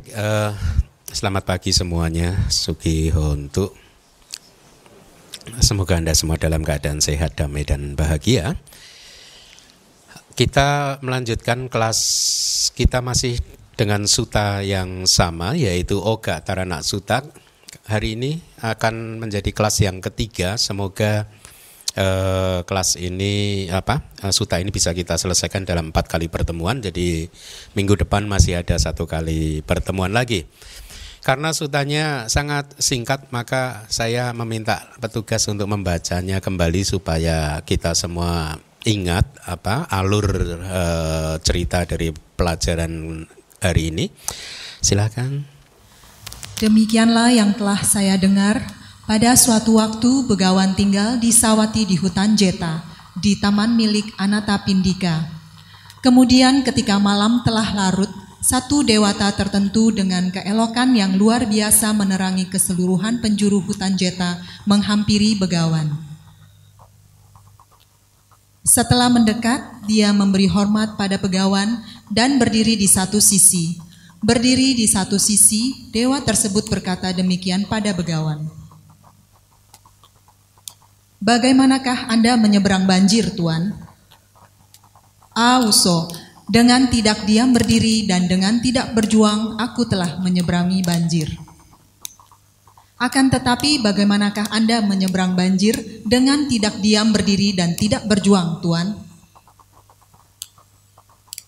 Baik, uh, selamat pagi semuanya. Sugi Hontu. Semoga Anda semua dalam keadaan sehat, damai, dan bahagia. Kita melanjutkan kelas kita masih dengan suta yang sama, yaitu Oga Taranak Sutak. Hari ini akan menjadi kelas yang ketiga. Semoga uh, kelas ini apa uh, suta ini bisa kita selesaikan dalam empat kali pertemuan. Jadi minggu depan masih ada satu kali pertemuan lagi. Karena sutanya sangat singkat, maka saya meminta petugas untuk membacanya kembali supaya kita semua ingat apa alur uh, cerita dari pelajaran hari ini. Silakan. Demikianlah yang telah saya dengar pada suatu waktu Begawan tinggal di Sawati di hutan Jeta, di taman milik Anata Pindika. Kemudian ketika malam telah larut, satu dewata tertentu dengan keelokan yang luar biasa menerangi keseluruhan penjuru hutan Jeta menghampiri Begawan. Setelah mendekat, dia memberi hormat pada Begawan dan berdiri di satu sisi. Berdiri di satu sisi, dewa tersebut berkata demikian pada Begawan. Bagaimanakah Anda menyeberang banjir, Tuan? Auso, dengan tidak diam berdiri dan dengan tidak berjuang, aku telah menyeberangi banjir. Akan tetapi, bagaimanakah Anda menyeberang banjir dengan tidak diam berdiri dan tidak berjuang, Tuan?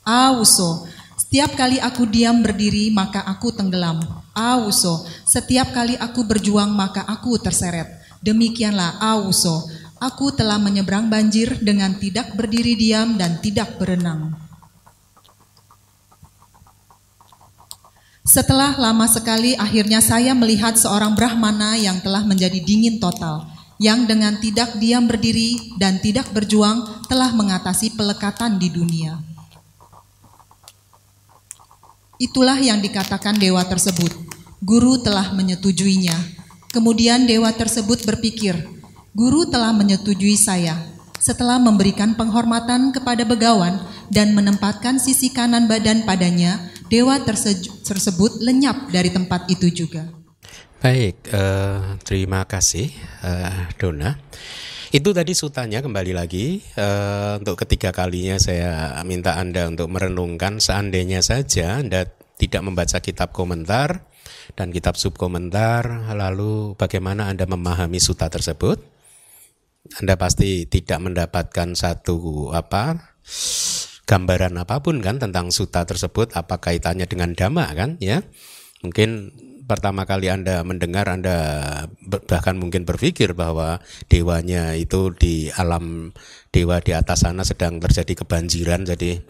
Auso, setiap kali aku diam berdiri, maka aku tenggelam. Auso, setiap kali aku berjuang, maka aku terseret. Demikianlah Auso, aku telah menyeberang banjir dengan tidak berdiri diam dan tidak berenang. Setelah lama sekali akhirnya saya melihat seorang Brahmana yang telah menjadi dingin total, yang dengan tidak diam berdiri dan tidak berjuang telah mengatasi pelekatan di dunia. Itulah yang dikatakan dewa tersebut. Guru telah menyetujuinya, Kemudian dewa tersebut berpikir, guru telah menyetujui saya. Setelah memberikan penghormatan kepada begawan dan menempatkan sisi kanan badan padanya, dewa tersebut lenyap dari tempat itu juga. Baik, uh, terima kasih uh, Dona. Itu tadi sutanya kembali lagi uh, untuk ketiga kalinya saya minta Anda untuk merenungkan seandainya saja Anda tidak membaca kitab komentar dan kitab subkomentar, lalu bagaimana Anda memahami suta tersebut? Anda pasti tidak mendapatkan satu apa gambaran apa pun kan tentang suta tersebut apa kaitannya dengan dhamma kan ya mungkin pertama kali Anda mendengar Anda bahkan mungkin berpikir bahwa dewanya itu di alam dewa di atas sana sedang terjadi kebanjiran jadi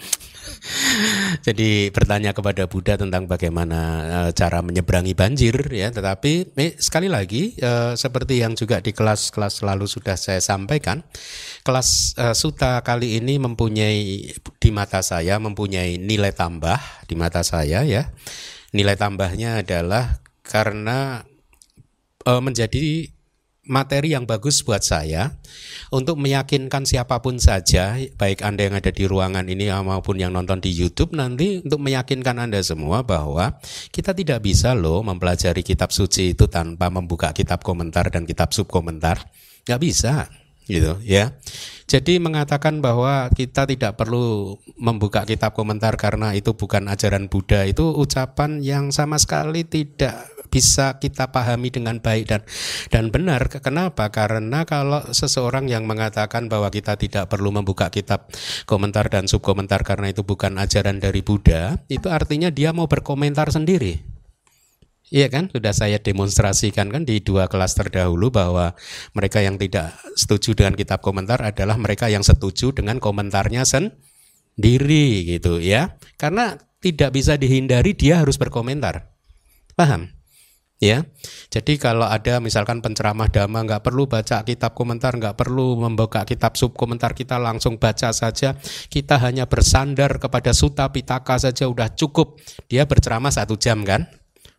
Jadi bertanya kepada Buddha tentang bagaimana uh, cara menyeberangi banjir ya, tetapi eh, sekali lagi uh, seperti yang juga di kelas-kelas lalu sudah saya sampaikan, kelas uh, suta kali ini mempunyai di mata saya mempunyai nilai tambah di mata saya ya. Nilai tambahnya adalah karena menjadi materi yang bagus buat saya untuk meyakinkan siapa pun saja, baik Anda yang ada di ruangan ini maupun yang nonton di YouTube nanti untuk meyakinkan Anda semua bahwa kita tidak bisa loh mempelajari kitab suci itu tanpa membuka kitab komentar dan kitab subkomentar. Nggak bisa gitu ya. Jadi mengatakan bahwa kita tidak perlu membuka kitab komentar karena itu bukan ajaran Buddha itu ucapan yang sama sekali tidak bisa kita pahami dengan baik dan dan benar. Kenapa? Karena kalau seseorang yang mengatakan bahwa kita tidak perlu membuka kitab komentar dan subkomentar karena itu bukan ajaran dari Buddha, itu artinya dia mau berkomentar sendiri. Iya kan, sudah saya demonstrasikan kan di dua kelas terdahulu bahwa mereka yang tidak setuju dengan kitab komentar adalah mereka yang setuju dengan komentarnya sendiri gitu ya. Karena tidak bisa dihindari dia harus berkomentar. Paham? Ya. Jadi kalau ada misalkan penceramah dhamma nggak perlu baca kitab komentar, nggak perlu membuka kitab sub komentar kita langsung baca saja. Kita hanya bersandar kepada suta pitaka saja udah cukup. Dia berceramah satu jam kan?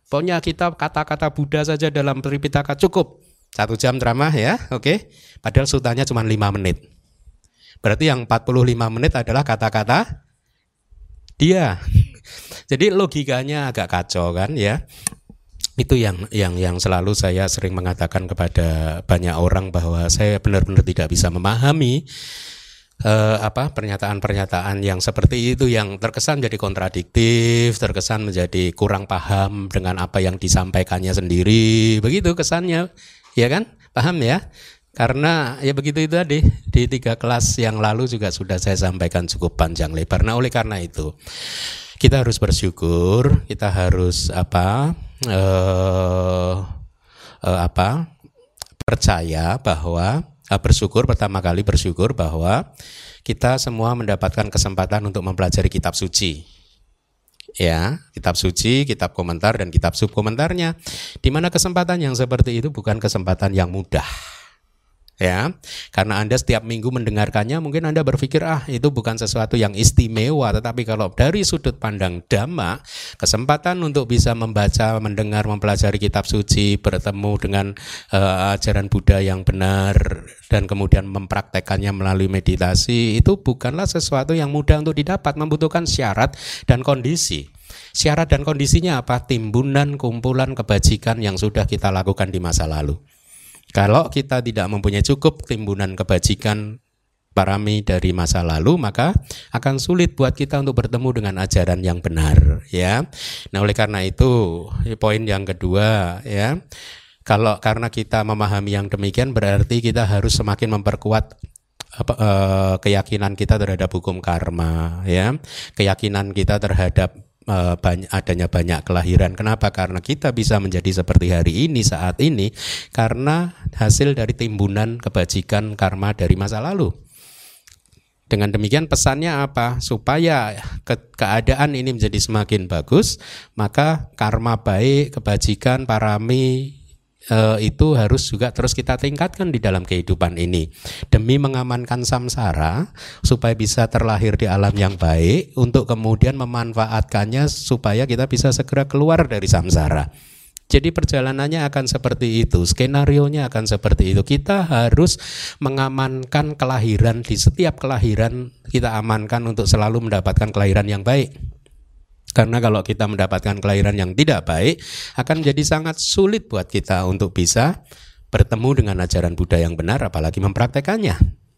Pokoknya kita kata-kata Buddha saja dalam Tripitaka cukup. Satu jam ceramah ya, oke. Padahal sutanya cuma lima menit. Berarti yang 45 menit adalah kata-kata dia. Jadi logikanya agak kacau kan ya. Itu yang yang yang selalu saya sering mengatakan kepada banyak orang bahwa saya benar-benar tidak bisa memahami eh, apa pernyataan-pernyataan yang seperti itu yang terkesan jadi kontradiktif, terkesan menjadi kurang paham dengan apa yang disampaikannya sendiri, begitu kesannya, ya kan? Paham ya? Karena ya begitu itu tadi di tiga kelas yang lalu juga sudah saya sampaikan cukup panjang lebar. Nah oleh karena itu kita harus bersyukur, kita harus apa eh, eh, apa? Percaya bahwa eh, bersyukur pertama kali bersyukur bahwa kita semua mendapatkan kesempatan untuk mempelajari kitab suci. Ya kitab suci, kitab komentar dan kitab subkomentarnya. Di mana kesempatan yang seperti itu bukan kesempatan yang mudah ya karena anda setiap minggu mendengarkannya mungkin anda berpikir ah itu bukan sesuatu yang istimewa. Tetapi kalau dari sudut pandang dhamma kesempatan untuk bisa membaca mendengar mempelajari kitab suci bertemu dengan uh, ajaran Buddha yang benar dan kemudian mempraktekannya melalui meditasi itu bukanlah sesuatu yang mudah untuk didapat membutuhkan syarat dan kondisi. Syarat dan kondisinya apa? Timbunan kumpulan kebajikan yang sudah kita lakukan di masa lalu kalau kita tidak mempunyai cukup timbunan kebajikan parami dari masa lalu maka akan sulit buat kita untuk bertemu dengan ajaran yang benar ya. Nah, oleh karena itu poin yang kedua ya. Kalau karena kita memahami yang demikian berarti kita harus semakin memperkuat apa, eh, keyakinan kita terhadap hukum karma ya. Keyakinan kita terhadap Eh, banyak, adanya banyak kelahiran. Kenapa? Karena kita bisa menjadi seperti hari ini saat ini karena hasil dari timbunan kebajikan karma dari masa lalu. Dengan demikian pesannya apa? Supaya ke keadaan ini menjadi semakin bagus, maka karma baik, kebajikan, parami, Eh, itu harus juga terus kita tingkatkan di dalam kehidupan ini demi mengamankan samsara supaya bisa terlahir di alam yang baik untuk kemudian memanfaatkannya supaya kita bisa segera keluar dari samsara. Jadi perjalanannya akan seperti itu, skenario nya akan seperti itu. Kita harus mengamankan kelahiran di setiap kelahiran kita amankan untuk selalu mendapatkan kelahiran yang baik. Karena kalau kita mendapatkan kelahiran yang tidak baik, akan menjadi sangat sulit buat kita untuk bisa bertemu dengan ajaran Buddha yang benar, apalagi mempraktekannya.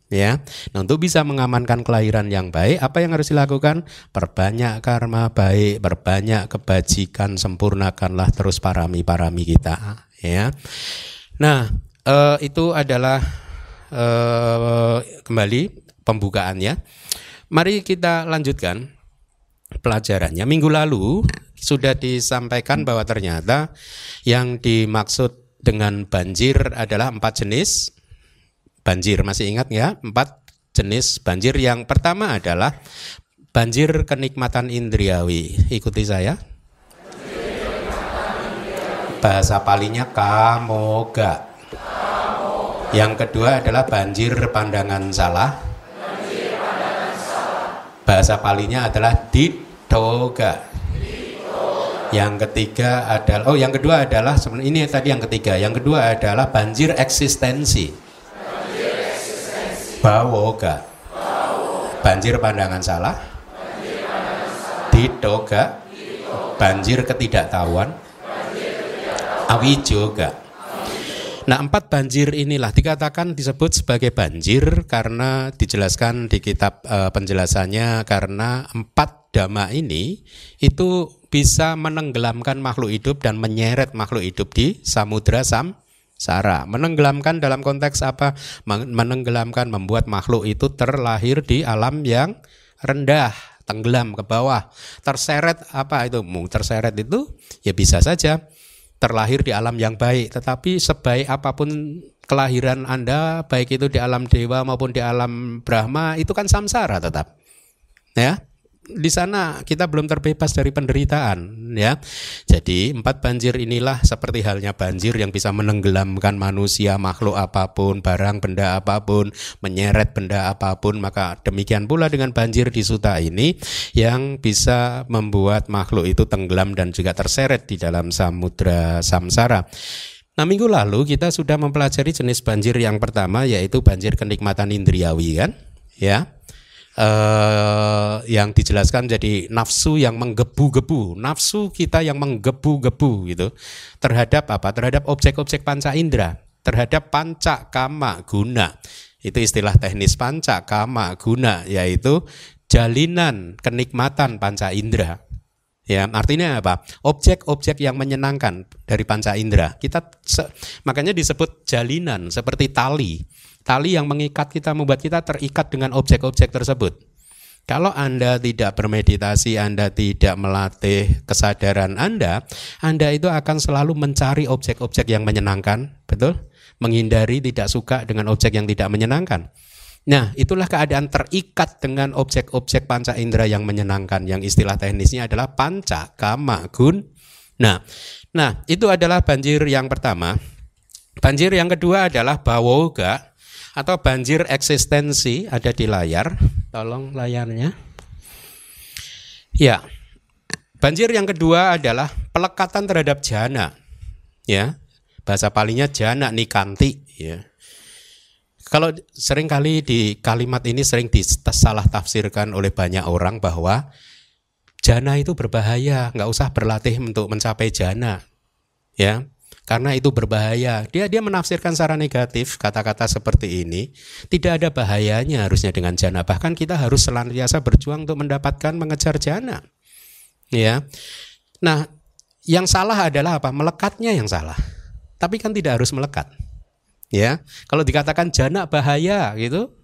Ya, nah untuk bisa mengamankan kelahiran yang baik, apa yang harus dilakukan? Perbanyak karma baik, perbanyak kebajikan, sempurnakanlah terus parami-parami kita. Ya, nah eh, itu adalah eh, kembali pembukaannya. Mari kita lanjutkan pelajarannya. Minggu lalu sudah disampaikan bahwa ternyata yang dimaksud dengan banjir adalah empat jenis banjir. Masih ingat ya? Empat jenis banjir. Yang pertama adalah banjir kenikmatan indriawi. Ikuti saya. Bahasa palinya kamoga. Yang kedua adalah banjir pandangan salah. Bahasa palinya adalah ditoga. Yang ketiga adalah oh yang kedua adalah sebenarnya ini tadi yang ketiga. Yang kedua adalah banjir eksistensi. Bawoga. Banjir pandangan salah. Ditoga. Banjir ketidaktahuan. Banjir ketidaktahuan. Awijoga Nah empat banjir inilah dikatakan disebut sebagai banjir karena dijelaskan di kitab e, penjelasannya karena empat dhamma ini itu bisa menenggelamkan makhluk hidup dan menyeret makhluk hidup di samudra sam sara. Menenggelamkan dalam konteks apa? Menenggelamkan membuat makhluk itu terlahir di alam yang rendah, tenggelam ke bawah. Terseret apa itu? Terseret itu ya bisa saja terlahir di alam yang baik, tetapi sebaik apa pun kelahiran Anda, baik itu di alam dewa maupun di alam Brahma, itu kan samsara tetap. Ya di sana kita belum terbebas dari penderitaan ya. Jadi empat banjir inilah seperti halnya banjir yang bisa menenggelamkan manusia, makhluk apa pun, barang benda apa pun, menyeret benda apa pun, maka demikian pula dengan banjir di suta ini yang bisa membuat makhluk itu tenggelam dan juga terseret di dalam samudra samsara. Nah minggu lalu kita sudah mempelajari jenis banjir yang pertama yaitu banjir kenikmatan indriawi kan, ya uh, yang dijelaskan jadi nafsu yang menggebu-gebu, nafsu kita yang menggebu-gebu gitu terhadap apa? Terhadap objek-objek panca indera, terhadap panca kama guna. Itu istilah teknis panca kama guna yaitu jalinan kenikmatan panca indera. Ya, artinya apa? Objek-objek yang menyenangkan dari panca indera. Kita makanya disebut jalinan seperti tali tali yang mengikat kita membuat kita terikat dengan objek-objek tersebut. Kalau Anda tidak bermeditasi, Anda tidak melatih kesadaran Anda, Anda itu akan selalu mencari objek-objek yang menyenangkan, betul? Menghindari tidak suka dengan objek yang tidak menyenangkan. Nah, itulah keadaan terikat dengan objek-objek panca indera yang menyenangkan, yang istilah teknisnya adalah panca kama gun. Nah, nah itu adalah banjir yang pertama. Banjir yang kedua adalah bawoga atau banjir eksistensi ada di layar. Tolong layarnya. Ya. Banjir yang kedua adalah pelekatan terhadap jana. Ya. Bahasa palingnya jana nikanti ya. Kalau sering kali di kalimat ini sering disalah tafsirkan oleh banyak orang bahwa jana itu berbahaya, nggak usah berlatih untuk mencapai jana. Ya, karena itu berbahaya. Dia dia menafsirkan secara negatif kata-kata seperti ini. Tidak ada bahayanya harusnya dengan jana. Bahkan kita harus senantiasa berjuang untuk mendapatkan mengejar jana. Ya. Nah, yang salah adalah apa? Melekatnya yang salah. Tapi kan tidak harus melekat. Ya. Kalau dikatakan jana bahaya gitu,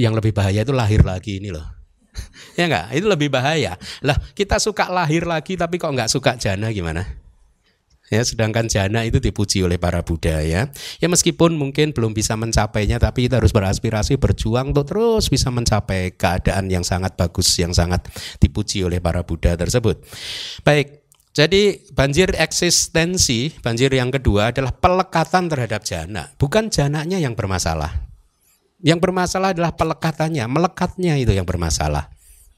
yang lebih bahaya itu lahir lagi ini loh. ya enggak? Itu lebih bahaya. Lah, kita suka lahir lagi tapi kok enggak suka jana gimana? Ya, sedangkan jana itu dipuji oleh para Buddha ya. Ya meskipun mungkin belum bisa mencapainya tapi kita harus beraspirasi berjuang untuk terus bisa mencapai keadaan yang sangat bagus yang sangat dipuji oleh para Buddha tersebut. Baik, jadi banjir eksistensi, banjir yang kedua adalah pelekatan terhadap jana, bukan jananya yang bermasalah. Yang bermasalah adalah pelekatannya, melekatnya itu yang bermasalah.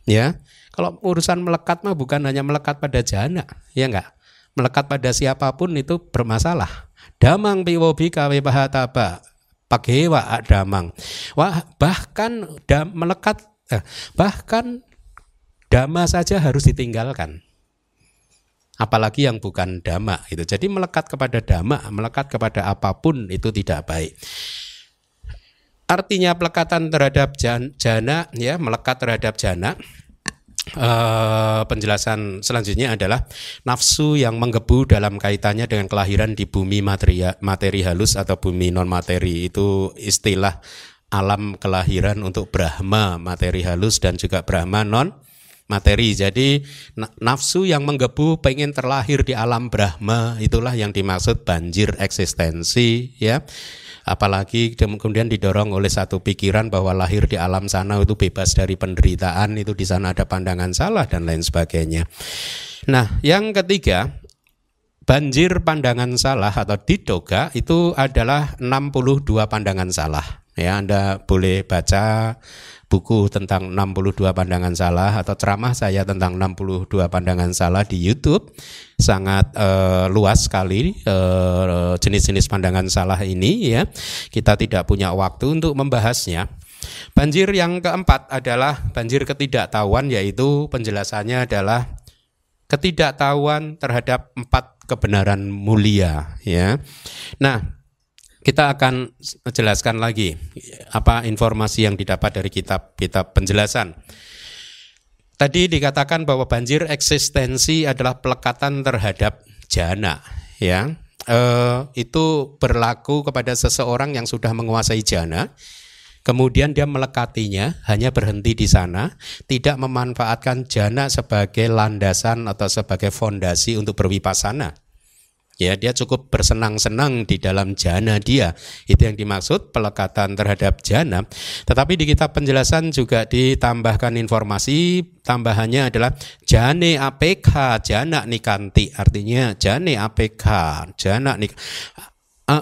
Ya. Kalau urusan melekat mah bukan hanya melekat pada jana, ya enggak? Melekat pada siapa pun itu bermasalah. Damang piwobi kawe bahataba pagewa damang. Wah, bahkan dam, melekat eh, bahkan dama saja harus ditinggalkan. Apalagi yang bukan dama itu. Jadi melekat kepada dama, melekat kepada apa pun itu tidak baik. Artinya pelekatan terhadap jana ya, melekat terhadap jana Uh, penjelasan selanjutnya adalah nafsu yang menggebu dalam kaitannya dengan kelahiran di bumi materi, materi halus atau bumi non materi itu istilah alam kelahiran untuk Brahma materi halus dan juga Brahma non materi. Jadi nafsu yang menggebu pengen terlahir di alam Brahma itulah yang dimaksud banjir eksistensi ya apalagi kemudian didorong oleh satu pikiran bahwa lahir di alam sana itu bebas dari penderitaan itu di sana ada pandangan salah dan lain sebagainya. Nah, yang ketiga banjir pandangan salah atau didoga itu adalah 62 pandangan salah. Ya, Anda boleh baca buku tentang 62 pandangan salah atau ceramah saya tentang 62 pandangan salah di YouTube sangat uh, luas sekali uh, jenis-jenis pandangan salah ini ya. Kita tidak punya waktu untuk membahasnya. Banjir yang keempat adalah banjir ketidaktahuan yaitu penjelasannya adalah ketidaktahuan terhadap empat kebenaran mulia ya. Nah, kita akan jelaskan lagi apa informasi yang didapat dari kitab-kitab penjelasan. Tadi dikatakan bahwa banjir eksistensi adalah pelekatan terhadap jana, ya. E, itu berlaku kepada seseorang yang sudah menguasai jana, kemudian dia melekatinya, hanya berhenti di sana, tidak memanfaatkan jana sebagai landasan atau sebagai fondasi untuk berwipasana Ya, dia cukup bersenang-senang di dalam jana dia. Itu yang dimaksud pelekatan terhadap jana. Tetapi di kitab penjelasan juga ditambahkan informasi tambahannya adalah jane APK, jana nikanti. Artinya jane APK, jana nik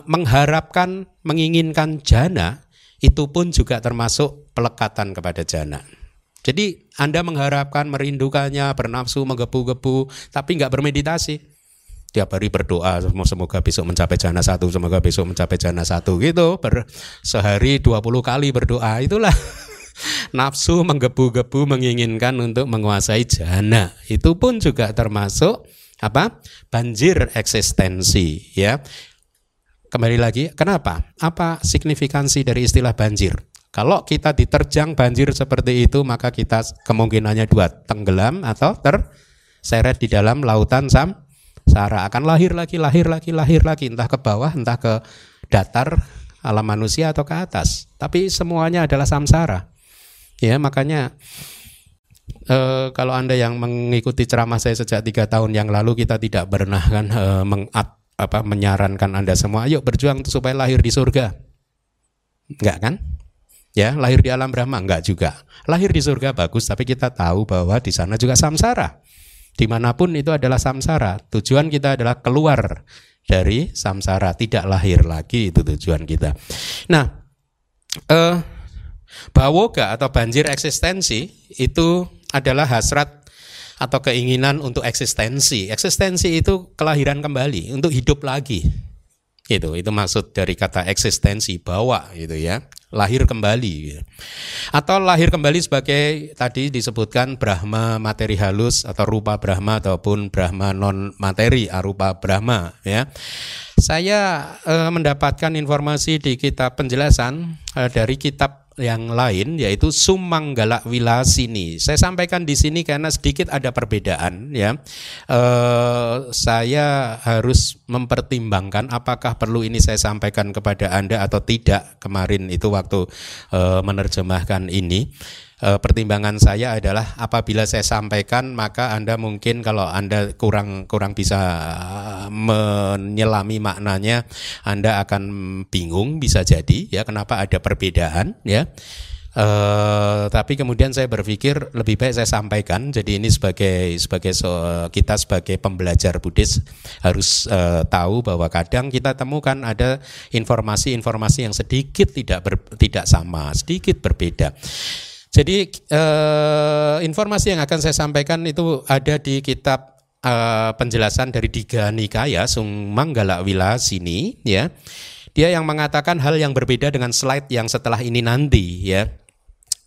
mengharapkan, menginginkan jana itu pun juga termasuk pelekatan kepada jana. Jadi Anda mengharapkan, merindukannya, bernafsu, menggebu-gebu, tapi nggak bermeditasi tiap hari berdoa semoga besok mencapai jana satu semoga besok mencapai jana satu gitu ber, sehari 20 kali berdoa itulah nafsu menggebu-gebu menginginkan untuk menguasai jana. Itu pun juga termasuk apa? banjir eksistensi ya. Kembali lagi, kenapa? Apa signifikansi dari istilah banjir? Kalau kita diterjang banjir seperti itu, maka kita kemungkinannya dua, tenggelam atau terseret di dalam lautan samsara. Akan lahir lagi, lahir lagi, lahir lagi, entah ke bawah, entah ke datar alam manusia atau ke atas. Tapi semuanya adalah samsara. Ya, makanya eh, kalau anda yang mengikuti ceramah saya sejak tiga tahun yang lalu, kita tidak pernah kan eh, mengat apa menyarankan anda semua, ayo berjuang supaya lahir di surga. Enggak kan? Ya, lahir di alam Brahma enggak juga. Lahir di surga bagus, tapi kita tahu bahwa di sana juga samsara. Di mana pun itu adalah samsara. Tujuan kita adalah keluar dari samsara, tidak lahir lagi itu tujuan kita. Nah, eh, bawoga atau banjir eksistensi itu adalah hasrat atau keinginan untuk eksistensi. Eksistensi itu kelahiran kembali, untuk hidup lagi. Itu, itu maksud dari kata eksistensi, bawa gitu ya. Lahir kembali gitu. atau lahir kembali sebagai tadi disebutkan Brahma materi halus atau rupa Brahma ataupun Brahma non materi arupa Brahma ya. Saya eh, mendapatkan informasi di kitab penjelasan eh, dari kitab yang lain yaitu Sumanggala Wilasini. Saya sampaikan di sini karena sedikit ada perbedaan ya. E, saya harus mempertimbangkan apakah perlu ini saya sampaikan kepada Anda atau tidak. Kemarin itu waktu e, menerjemahkan ini e, pertimbangan saya adalah apabila saya sampaikan maka Anda mungkin kalau Anda kurang kurang bisa menyelami maknanya Anda akan bingung bisa jadi ya kenapa ada perbedaan ya Uh, tapi kemudian saya berpikir lebih baik saya sampaikan. Jadi ini sebagai sebagai so, kita sebagai pembelajar Buddhis harus uh, tahu bahwa kadang kita temukan ada informasi-informasi yang sedikit tidak ber, tidak sama, sedikit berbeda. Jadi eh, informasi yang akan saya sampaikan itu ada di kitab eh, penjelasan dari Diga Nikaya Sung Manggala Wila sini ya. Dia yang mengatakan hal yang berbeda dengan slide yang setelah ini nanti ya.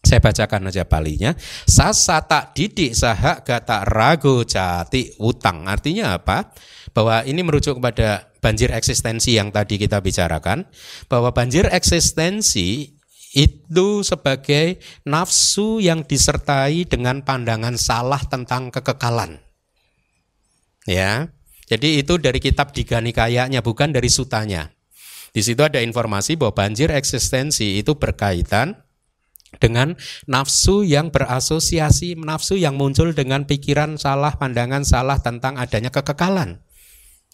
Saya bacakan aja palinya. Sasata didik saha gata rago jati utang. Artinya apa? Bahwa ini merujuk kepada banjir eksistensi yang tadi kita bicarakan. Bahwa banjir eksistensi itu sebagai nafsu yang disertai dengan pandangan salah tentang kekekalan. Ya. Jadi itu dari kitab Diganikayanya bukan dari sutanya. Di situ ada informasi bahwa banjir eksistensi itu berkaitan dengan nafsu yang berasosiasi, nafsu yang muncul dengan pikiran salah, pandangan salah tentang adanya kekekalan.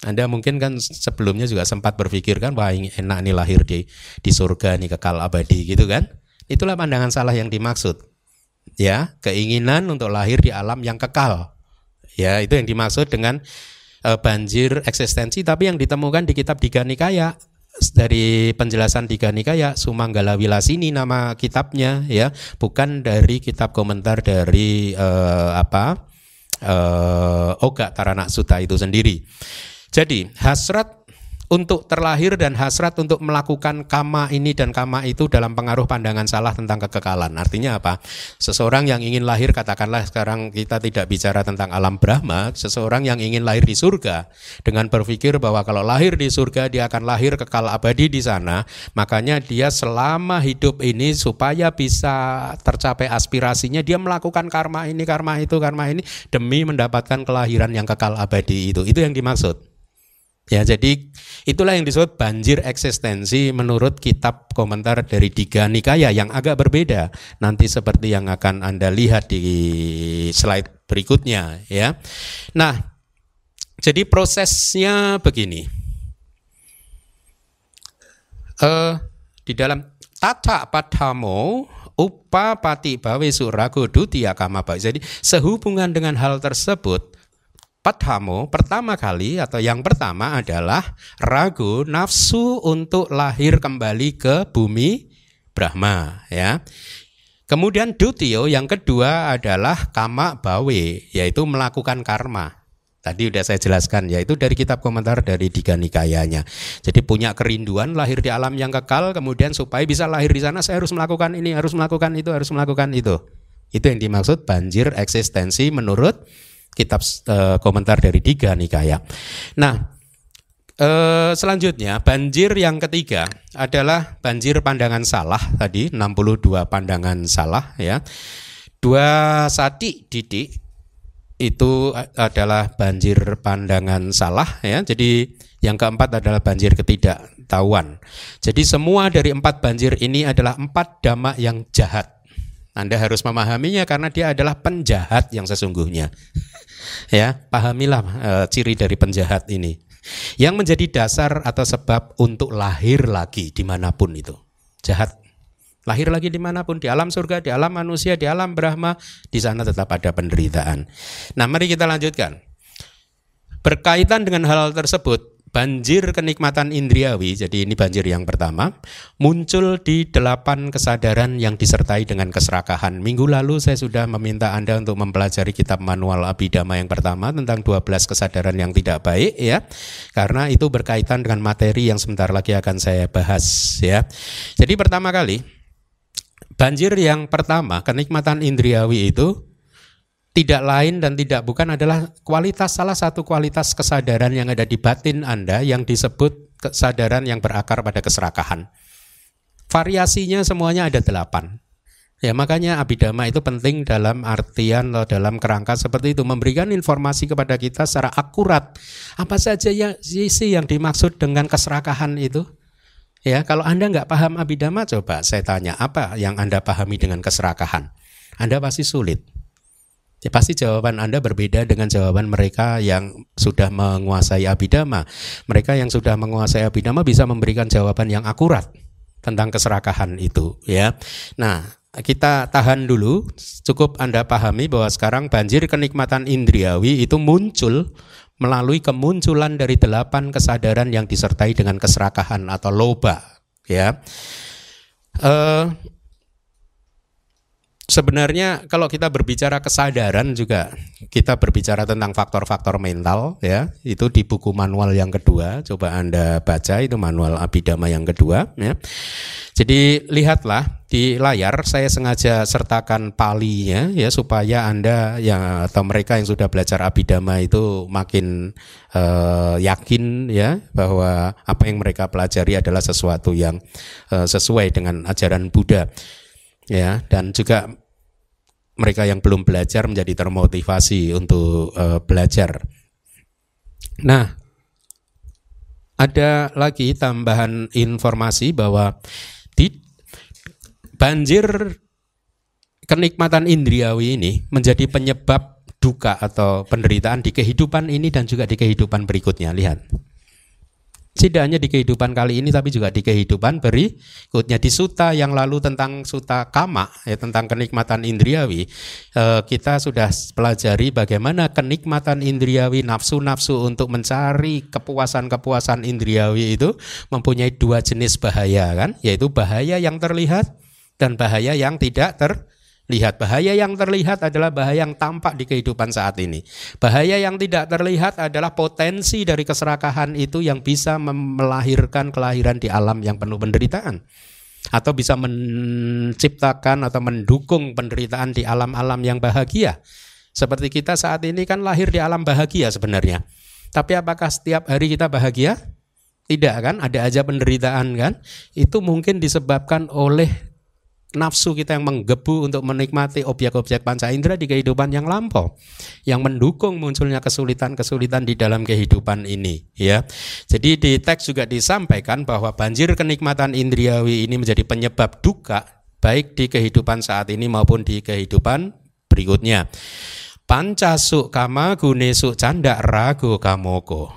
Anda mungkin kan sebelumnya juga sempat berpikir kan wah enak nih lahir di di surga nih kekal abadi gitu kan. Itulah pandangan salah yang dimaksud. Ya, keinginan untuk lahir di alam yang kekal. Ya, itu yang dimaksud dengan uh, banjir eksistensi tapi yang ditemukan di kitab Diga Nikaya dari penjelasan Diga Nikaya Sumanggala Wilasini nama kitabnya ya, bukan dari kitab komentar dari uh, apa? Uh, Oga Taranak Suta itu sendiri. Jadi hasrat untuk terlahir dan hasrat untuk melakukan kama ini dan kama itu dalam pengaruh pandangan salah tentang kekekalan. Artinya apa? Seseorang yang ingin lahir, katakanlah sekarang kita tidak bicara tentang alam Brahma, seseorang yang ingin lahir di surga dengan berpikir bahwa kalau lahir di surga dia akan lahir kekal abadi di sana, makanya dia selama hidup ini supaya bisa tercapai aspirasinya dia melakukan karma ini, karma itu, karma ini demi mendapatkan kelahiran yang kekal abadi itu. Itu yang dimaksud. Ya, jadi itulah yang disebut banjir eksistensi menurut kitab komentar dari Diga Nikaya yang agak berbeda. Nanti seperti yang akan Anda lihat di slide berikutnya ya. Nah, jadi prosesnya begini. Uh, di dalam tata padamo upa pati bawe surago dutia kama Jadi sehubungan dengan hal tersebut Padhamo pertama kali atau yang pertama adalah ragu nafsu untuk lahir kembali ke bumi Brahma ya. Kemudian dutio yang kedua adalah kama bawe yaitu melakukan karma. Tadi udah saya jelaskan yaitu dari kitab komentar dari Diga Nikayanya. Jadi punya kerinduan lahir di alam yang kekal kemudian supaya bisa lahir di sana saya harus melakukan ini, harus melakukan itu, harus melakukan itu. Itu yang dimaksud banjir eksistensi menurut kitab e, komentar dari Diga Nikaya. Nah, e, selanjutnya banjir yang ketiga adalah banjir pandangan salah tadi 62 pandangan salah ya. Dua sati didik itu adalah banjir pandangan salah ya. Jadi yang keempat adalah banjir ketidaktahuan. Jadi semua dari empat banjir ini adalah empat dhamma yang jahat. Anda harus memahaminya karena dia adalah penjahat yang sesungguhnya. ya, pahamilah e, ciri dari penjahat ini. Yang menjadi dasar atau sebab untuk lahir lagi di mana pun itu. Jahat Lahir lagi di mana pun, di alam surga, di alam manusia, di alam Brahma, di sana tetap ada penderitaan. Nah mari kita lanjutkan. Berkaitan dengan hal, -hal tersebut, banjir kenikmatan indriawi, jadi ini banjir yang pertama, muncul di delapan kesadaran yang disertai dengan keserakahan. Minggu lalu saya sudah meminta Anda untuk mempelajari kitab manual Abhidhamma yang pertama tentang 12 kesadaran yang tidak baik ya. Karena itu berkaitan dengan materi yang sebentar lagi akan saya bahas ya. Jadi pertama kali Banjir yang pertama, kenikmatan indriawi itu tidak lain dan tidak bukan adalah kualitas salah satu kualitas kesadaran yang ada di batin Anda yang disebut kesadaran yang berakar pada keserakahan. Variasinya semuanya ada delapan. Ya makanya abidama itu penting dalam artian atau dalam kerangka seperti itu memberikan informasi kepada kita secara akurat apa saja yang sisi yang dimaksud dengan keserakahan itu Ya, kalau Anda nggak paham abidama, coba saya tanya apa yang Anda pahami dengan keserakahan? Anda pasti sulit. Ya, pasti jawaban Anda berbeda dengan jawaban mereka yang sudah menguasai abidama. Mereka yang sudah menguasai abidama bisa memberikan jawaban yang akurat tentang keserakahan itu, ya. Nah, kita tahan dulu. Cukup Anda pahami bahwa sekarang banjir kenikmatan indriawi itu muncul melalui kemunculan dari delapan kesadaran yang disertai dengan keserakahan atau loba ya uh, sebenarnya kalau kita berbicara kesadaran juga kita berbicara tentang faktor-faktor mental ya itu di buku manual yang kedua coba anda baca itu manual abidama yang kedua ya jadi lihatlah di layar saya sengaja sertakan palinya ya supaya Anda yang atau mereka yang sudah belajar abidama itu makin uh, yakin ya bahwa apa yang mereka pelajari adalah sesuatu yang uh, sesuai dengan ajaran Buddha. Ya, dan juga mereka yang belum belajar menjadi termotivasi untuk uh, belajar. Nah, ada lagi tambahan informasi bahwa di banjir kenikmatan indriawi ini menjadi penyebab duka atau penderitaan di kehidupan ini dan juga di kehidupan berikutnya. Lihat. Tidak hanya di kehidupan kali ini tapi juga di kehidupan berikutnya. Di suta yang lalu tentang suta kama ya tentang kenikmatan indriawi eh, kita sudah pelajari bagaimana kenikmatan indriawi nafsu-nafsu untuk mencari kepuasan-kepuasan indriawi itu mempunyai dua jenis bahaya kan? Yaitu bahaya yang terlihat dan bahaya yang tidak terlihat. Bahaya yang terlihat adalah bahaya yang tampak di kehidupan saat ini. Bahaya yang tidak terlihat adalah potensi dari keserakahan itu yang bisa melahirkan kelahiran di alam yang penuh penderitaan. Atau bisa menciptakan atau mendukung penderitaan di alam-alam yang bahagia. Seperti kita saat ini kan lahir di alam bahagia sebenarnya. Tapi apakah setiap hari kita bahagia? Tidak kan, ada aja penderitaan kan. Itu mungkin disebabkan oleh nafsu kita yang menggebu untuk menikmati objek-objek panca indera di kehidupan yang lampau yang mendukung munculnya kesulitan-kesulitan di dalam kehidupan ini ya. Jadi di teks juga disampaikan bahwa banjir kenikmatan indriawi ini menjadi penyebab duka baik di kehidupan saat ini maupun di kehidupan berikutnya. Pancasuk kama gunesuk canda rago kamoko.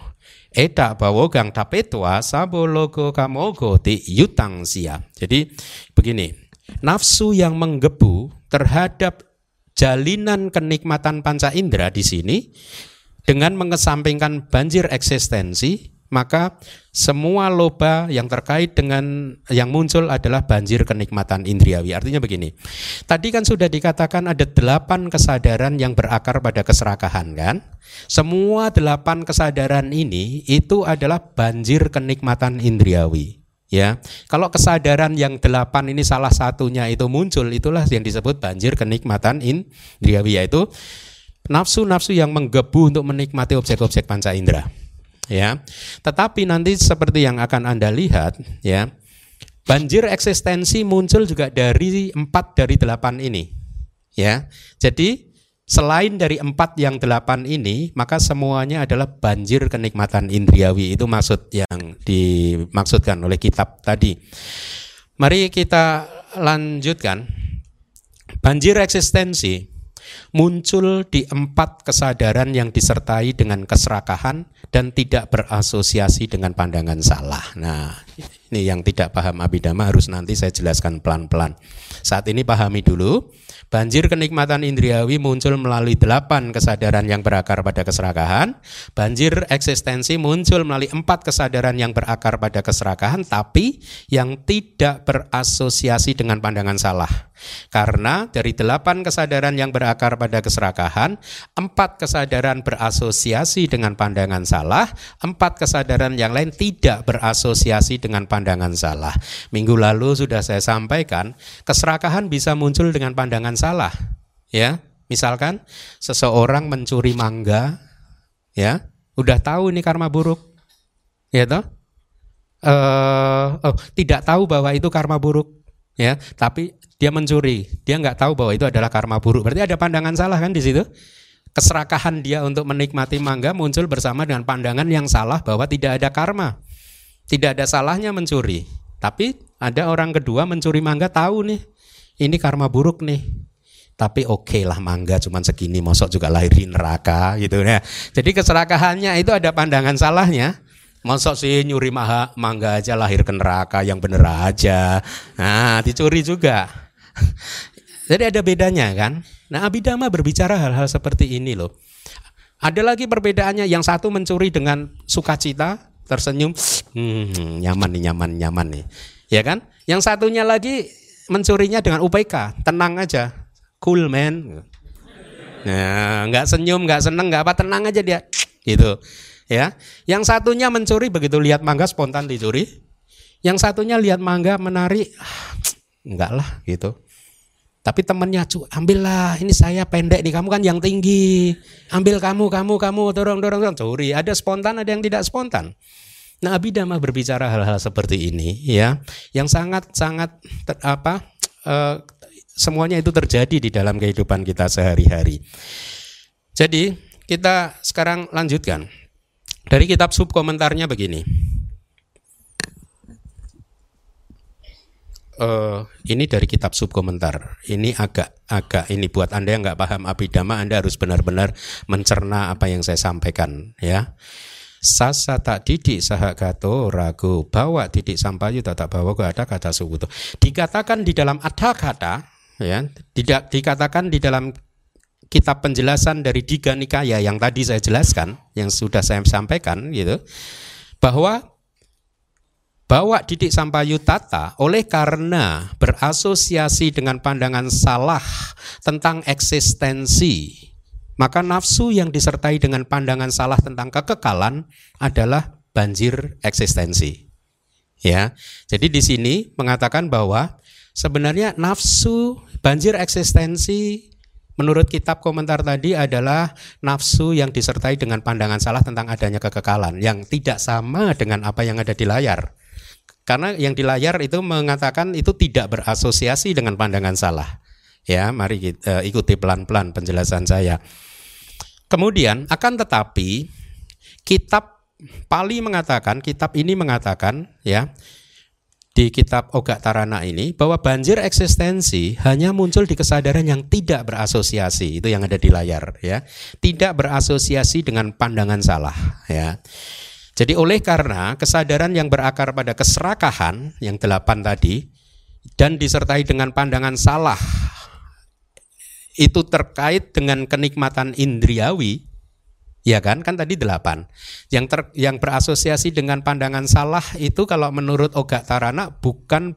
Eta bawogang tapetwa sabologo kamogo ti yutang sia. Jadi begini, nafsu yang menggebu terhadap jalinan kenikmatan panca indera di sini dengan mengesampingkan banjir eksistensi maka semua loba yang terkait dengan yang muncul adalah banjir kenikmatan indriawi. Artinya begini, tadi kan sudah dikatakan ada delapan kesadaran yang berakar pada keserakahan kan? Semua delapan kesadaran ini itu adalah banjir kenikmatan indriawi. Ya, kalau kesadaran yang delapan ini salah satunya itu muncul, itulah yang disebut banjir kenikmatan indriawi yaitu nafsu-nafsu yang menggebu untuk menikmati objek-objek panca indera ya. Tetapi nanti seperti yang akan Anda lihat ya, banjir eksistensi muncul juga dari empat dari delapan ini. Ya. Jadi selain dari empat yang delapan ini, maka semuanya adalah banjir kenikmatan indriawi. Itu maksud yang dimaksudkan oleh kitab tadi. Mari kita lanjutkan. Banjir eksistensi muncul di empat kesadaran yang disertai dengan keserakahan dan tidak berasosiasi dengan pandangan salah. Nah, ini yang tidak paham abidama harus nanti saya jelaskan pelan-pelan. Saat ini pahami dulu Banjir kenikmatan indriawi muncul melalui delapan kesadaran yang berakar pada keserakahan. Banjir eksistensi muncul melalui empat kesadaran yang berakar pada keserakahan, tapi yang tidak berasosiasi dengan pandangan salah. Karena dari delapan kesadaran yang berakar pada keserakahan, empat kesadaran berasosiasi dengan pandangan salah, empat kesadaran yang lain tidak berasosiasi dengan pandangan salah. Minggu lalu sudah saya sampaikan, keserakahan bisa muncul dengan pandangan salah. Ya, misalkan seseorang mencuri mangga, ya, udah tahu ini karma buruk, ya toh? Uh, oh, tidak tahu bahwa itu karma buruk, ya, tapi dia mencuri, dia nggak tahu bahwa itu adalah karma buruk. Berarti ada pandangan salah kan di situ? Keserakahan dia untuk menikmati mangga muncul bersama dengan pandangan yang salah bahwa tidak ada karma. Tidak ada salahnya mencuri. Tapi ada orang kedua mencuri mangga tahu nih, ini karma buruk nih tapi oke okay lah mangga cuman segini mosok juga lahir di neraka gitu ya. Jadi keserakahannya itu ada pandangan salahnya. Mosok sih nyuri maha, mangga aja lahir ke neraka yang bener aja. Nah, dicuri juga. Jadi ada bedanya kan. Nah, Abidama berbicara hal-hal seperti ini loh. Ada lagi perbedaannya yang satu mencuri dengan sukacita, tersenyum, hmm, nyaman nih, nyaman, nyaman nih. Ya kan? Yang satunya lagi mencurinya dengan UPK, tenang aja cool man. Nah nggak senyum nggak seneng nggak apa tenang aja dia. Gitu. Ya. Yang satunya mencuri begitu lihat mangga spontan dicuri. Yang satunya lihat mangga menari enggak lah gitu. Tapi temennya cu ambillah ini saya pendek nih kamu kan yang tinggi. Ambil kamu kamu kamu dorong dorong dorong. Curi. Ada spontan ada yang tidak spontan. Nah, Abhidhamma berbicara hal-hal seperti ini ya, yang sangat sangat ter, apa uh, semuanya itu terjadi di dalam kehidupan kita sehari-hari. Jadi kita sekarang lanjutkan. Dari kitab sub komentarnya begini. Uh, ini dari kitab sub komentar. Ini agak agak ini buat anda yang nggak paham abidama, anda harus benar-benar mencerna apa yang saya sampaikan, ya. Sasa tak didik sahagato ragu bawa didik sampayu tak bawa ada kata subuto. Dikatakan di dalam ada kata ya. Tidak dikatakan di dalam kitab penjelasan dari Diga Nikaya yang tadi saya jelaskan yang sudah saya sampaikan gitu bahwa bahwa didik sampayutata oleh karena berasosiasi dengan pandangan salah tentang eksistensi maka nafsu yang disertai dengan pandangan salah tentang kekekalan adalah banjir eksistensi. Ya. Jadi di sini mengatakan bahwa sebenarnya nafsu Banjir eksistensi menurut kitab komentar tadi adalah nafsu yang disertai dengan pandangan salah tentang adanya kekekalan yang tidak sama dengan apa yang ada di layar. Karena yang di layar itu mengatakan itu tidak berasosiasi dengan pandangan salah. Ya, mari kita uh, ikuti pelan-pelan penjelasan saya. Kemudian akan tetapi kitab Pali mengatakan, kitab ini mengatakan ya, di kitab Oga Tarana ini bahwa banjir eksistensi hanya muncul di kesadaran yang tidak berasosiasi itu yang ada di layar ya. Tidak berasosiasi dengan pandangan salah ya. Jadi oleh karena kesadaran yang berakar pada keserakahan yang delapan tadi dan disertai dengan pandangan salah itu terkait dengan kenikmatan indriawi Ya kan? Kan tadi delapan. Yang ter, yang berasosiasi dengan pandangan salah itu kalau menurut Oga Tarana bukan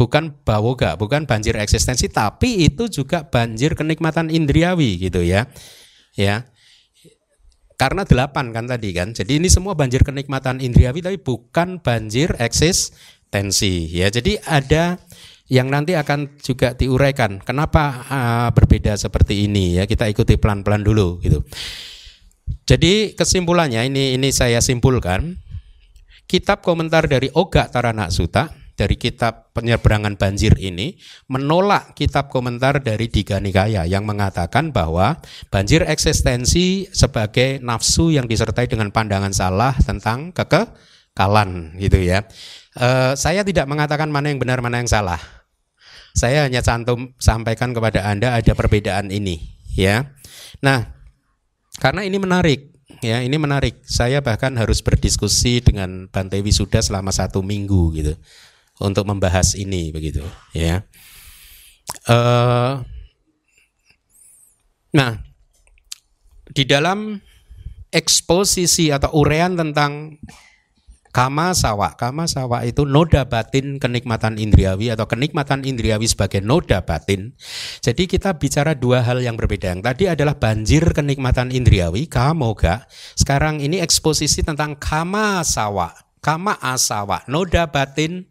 bukan bawoga, bukan banjir eksistensi, tapi itu juga banjir kenikmatan indriawi gitu ya. Ya. Karena delapan kan tadi kan. Jadi ini semua banjir kenikmatan indriawi tapi bukan banjir eksistensi ya. Jadi ada yang nanti akan juga diuraikan. Kenapa uh, berbeda seperti ini ya? Kita ikuti pelan-pelan dulu gitu. Jadi kesimpulannya ini ini saya simpulkan kitab komentar dari Oga Taranak Suta dari kitab penyeberangan banjir ini menolak kitab komentar dari Diga Nikaya yang mengatakan bahwa banjir eksistensi sebagai nafsu yang disertai dengan pandangan salah tentang kekekalan gitu ya. E, saya tidak mengatakan mana yang benar mana yang salah. Saya hanya cantum sampaikan kepada Anda ada perbedaan ini ya. Nah, karena ini menarik, ya ini menarik. Saya bahkan harus berdiskusi dengan Bante Wisuda selama satu minggu gitu untuk membahas ini begitu, ya. Uh, nah, di dalam eksposisi atau urean tentang Kama sawa, kama sawa itu noda batin kenikmatan indriawi atau kenikmatan indriawi sebagai noda batin. Jadi kita bicara dua hal yang berbeda. Yang tadi adalah banjir kenikmatan indriawi, kamoga. Sekarang ini eksposisi tentang kama sawa, kama asawa, noda batin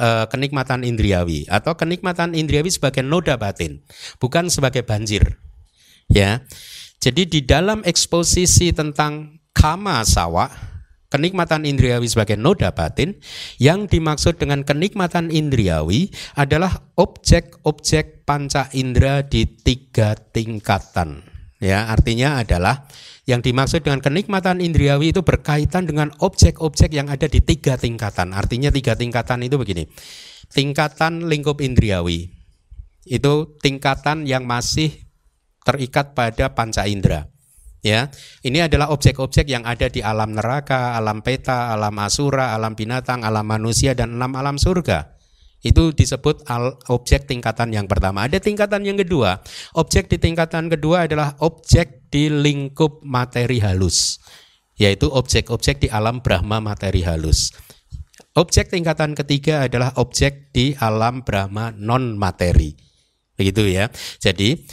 eh, kenikmatan indriawi atau kenikmatan indriawi sebagai noda batin, bukan sebagai banjir. Ya. Jadi di dalam eksposisi tentang kama sawa kenikmatan indriawi sebagai noda batin yang dimaksud dengan kenikmatan indriawi adalah objek-objek panca indera di tiga tingkatan. Ya artinya adalah yang dimaksud dengan kenikmatan indriawi itu berkaitan dengan objek-objek yang ada di tiga tingkatan. Artinya tiga tingkatan itu begini. Tingkatan lingkup indriawi itu tingkatan yang masih terikat pada panca indera ya ini adalah objek-objek yang ada di alam neraka, alam peta, alam asura, alam binatang, alam manusia dan enam alam surga. Itu disebut al objek tingkatan yang pertama. Ada tingkatan yang kedua. Objek di tingkatan kedua adalah objek di lingkup materi halus, yaitu objek-objek di alam Brahma materi halus. Objek tingkatan ketiga adalah objek di alam Brahma non materi. Begitu ya. Jadi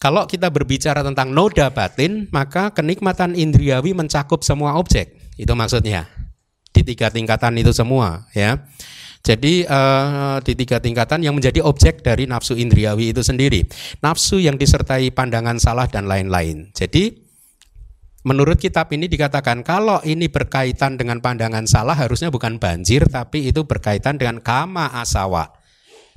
kalau kita berbicara tentang noda batin, maka kenikmatan indriawi mencakup semua objek. Itu maksudnya. Di tiga tingkatan itu semua, ya. Jadi uh, di tiga tingkatan yang menjadi objek dari nafsu indriawi itu sendiri. Nafsu yang disertai pandangan salah dan lain-lain. Jadi menurut kitab ini dikatakan kalau ini berkaitan dengan pandangan salah harusnya bukan banjir tapi itu berkaitan dengan kama asawa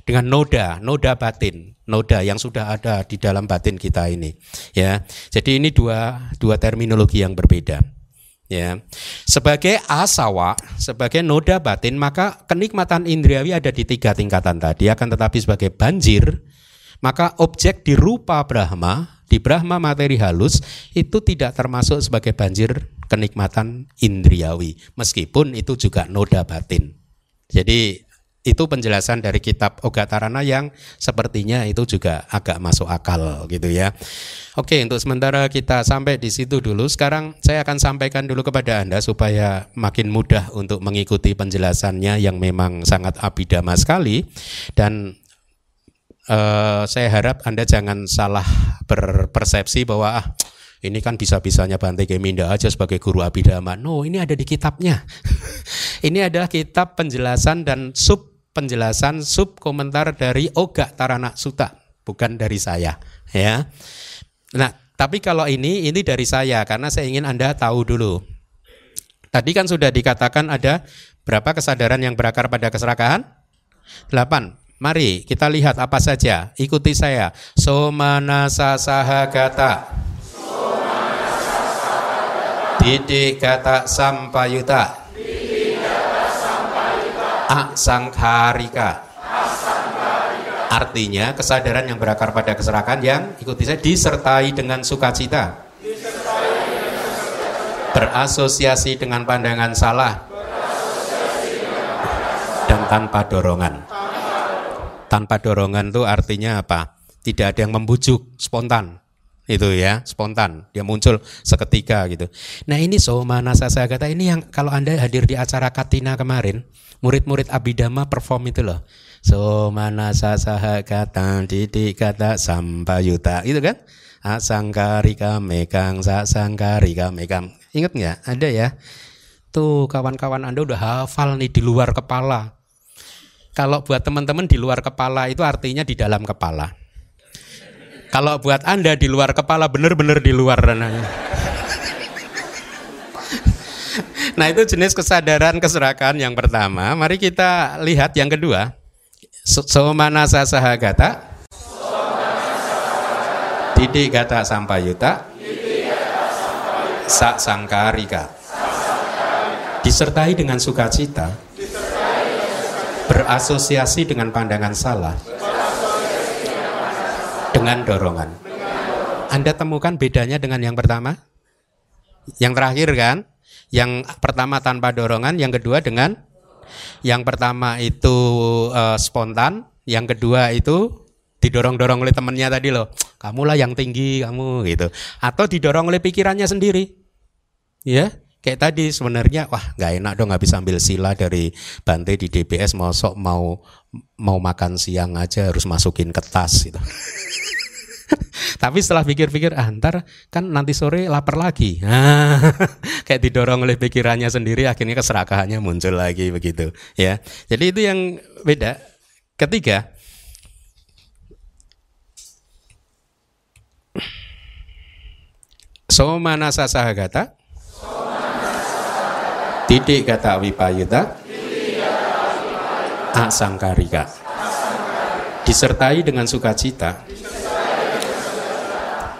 dengan noda, noda batin, noda yang sudah ada di dalam batin kita ini. Ya, jadi ini dua dua terminologi yang berbeda. Ya, sebagai asawa, sebagai noda batin, maka kenikmatan indriawi ada di tiga tingkatan tadi. Akan tetapi sebagai banjir, maka objek di rupa Brahma, di Brahma materi halus itu tidak termasuk sebagai banjir kenikmatan indriawi, meskipun itu juga noda batin. Jadi itu penjelasan dari kitab Ogatarana yang sepertinya itu juga agak masuk akal gitu ya. Oke, untuk sementara kita sampai di situ dulu. Sekarang saya akan sampaikan dulu kepada Anda supaya makin mudah untuk mengikuti penjelasannya yang memang sangat abidama sekali dan uh, saya harap Anda jangan salah berpersepsi bahwa ah ini kan bisa-bisanya Bante Geminda aja sebagai guru abidama. No, ini ada di kitabnya. ini adalah kitab penjelasan dan sub penjelasan sub komentar dari Oga Tarana Suta, bukan dari saya, ya. Nah, tapi kalau ini ini dari saya karena saya ingin Anda tahu dulu. Tadi kan sudah dikatakan ada berapa kesadaran yang berakar pada keserakahan? Delapan. Mari kita lihat apa saja. Ikuti saya. Somanasa sahagata. Didik kata sampayuta asangkarika. Artinya kesadaran yang berakar pada keserakan yang ikuti saya disertai dengan sukacita. Berasosiasi dengan pandangan salah. Dan tanpa dorongan. Tanpa dorongan itu artinya apa? Tidak ada yang membujuk spontan. itu ya spontan dia muncul seketika gitu nah ini somana sasagata ini yang kalau anda hadir di acara katina kemarin murid-murid abidama perform itu loh. Somana sasagata didik kata sampayuta itu kan? Asangkarika mekang sasangkarika mekang ingat nggak? Ada ya. Tuh kawan-kawan anda udah hafal nih di luar kepala. Kalau buat teman-teman di luar kepala itu artinya di dalam kepala. Kalau buat Anda di luar kepala benar-benar di luar. Nah itu jenis kesadaran keserakahan yang pertama. Mari kita lihat yang kedua. Somanasa sahagata. Didik kata sampayuta. Sak sangkarika. Disertai dengan sukacita. Berasosiasi dengan pandangan salah dengan dorongan. Anda temukan bedanya dengan yang pertama? Yang terakhir kan? Yang pertama tanpa dorongan, yang kedua dengan yang pertama itu uh, spontan, yang kedua itu didorong-dorong oleh temannya tadi loh. Kamulah yang tinggi, kamu gitu. Atau didorong oleh pikirannya sendiri. Ya, kayak tadi sebenarnya wah nggak enak dong habis ambil sila dari Bante di DBS mau sok mau mau makan siang aja harus masukin ke tas gitu. Tapi setelah pikir-pikir, ah ntar kan nanti sore lapar lagi. Nah, kayak didorong oleh pikirannya sendiri, akhirnya keserakahannya muncul lagi begitu. Ya, jadi itu yang beda. Ketiga, Somanasa sahagata Tidik kata wipayuta Asangkarika Disertai dengan sukacita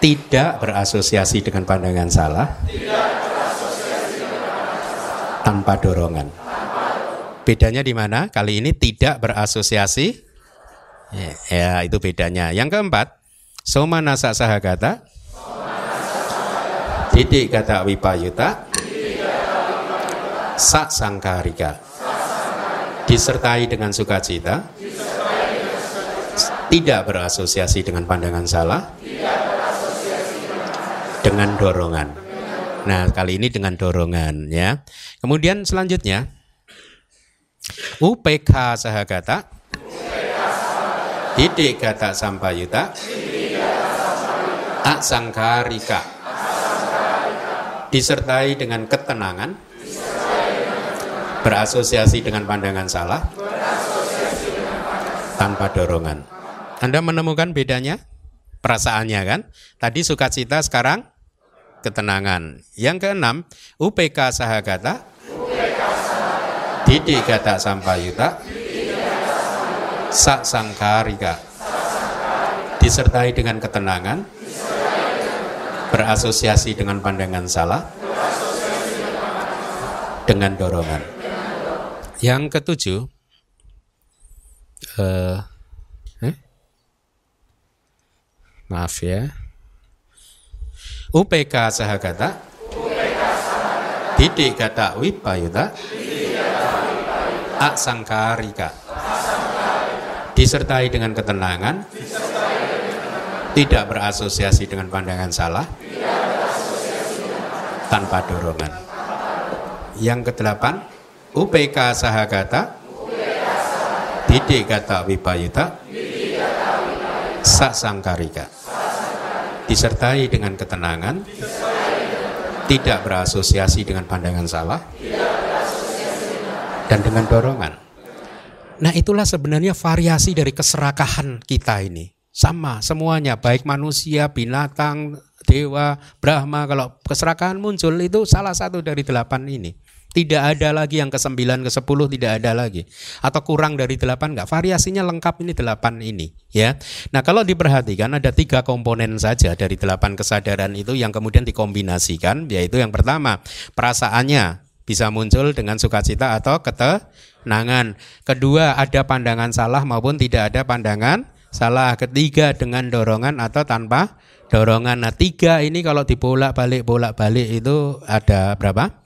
tidak berasosiasi dengan pandangan salah, tanpa dorongan. Bedanya di mana? Kali ini tidak berasosiasi. Ya, ya itu bedanya. Yang keempat, soma nasa sahagata, didik kata wipayuta, sak sangkarika, disertai dengan sukacita, tidak berasosiasi dengan pandangan salah, dengan dorongan. Nah, kali ini dengan dorongan ya. Kemudian selanjutnya UPK sahagata Didik kata sampayuta Aksangkarika Disertai dengan ketenangan Berasosiasi dengan pandangan salah Tanpa dorongan Anda menemukan bedanya? Perasaannya kan? Tadi sukacita sekarang ketenangan. Yang keenam, UPK sahagata, didik gata sampayuta, sak sangkarika, disertai dengan ketenangan, berasosiasi dengan pandangan salah, dengan dorongan. Yang ketujuh, uh, eh? maaf ya, UPK sahagata. Didik kata wipayuta. Aksangkarika. Disertai dengan ketenangan. Tidak berasosiasi dengan pandangan salah. Tanpa dorongan. Yang kedelapan UPK sahagata. Didik kata wipayuta. Saksangkarika disertai dengan ketenangan, tidak berasosiasi dengan pandangan salah, dan dengan dorongan. Nah itulah sebenarnya variasi dari keserakahan kita ini. Sama semuanya, baik manusia, binatang, dewa, Brahma, kalau keserakahan muncul itu salah satu dari delapan ini. Tidak ada lagi yang ke sembilan, ke sepuluh tidak ada lagi. Atau kurang dari delapan enggak. Variasinya lengkap ini delapan ini. ya. Nah kalau diperhatikan ada tiga komponen saja dari delapan kesadaran itu yang kemudian dikombinasikan. Yaitu yang pertama perasaannya bisa muncul dengan sukacita atau ketenangan. Kedua ada pandangan salah maupun tidak ada pandangan salah. Ketiga dengan dorongan atau tanpa dorongan. Nah tiga ini kalau dibolak balik bolak balik itu ada berapa?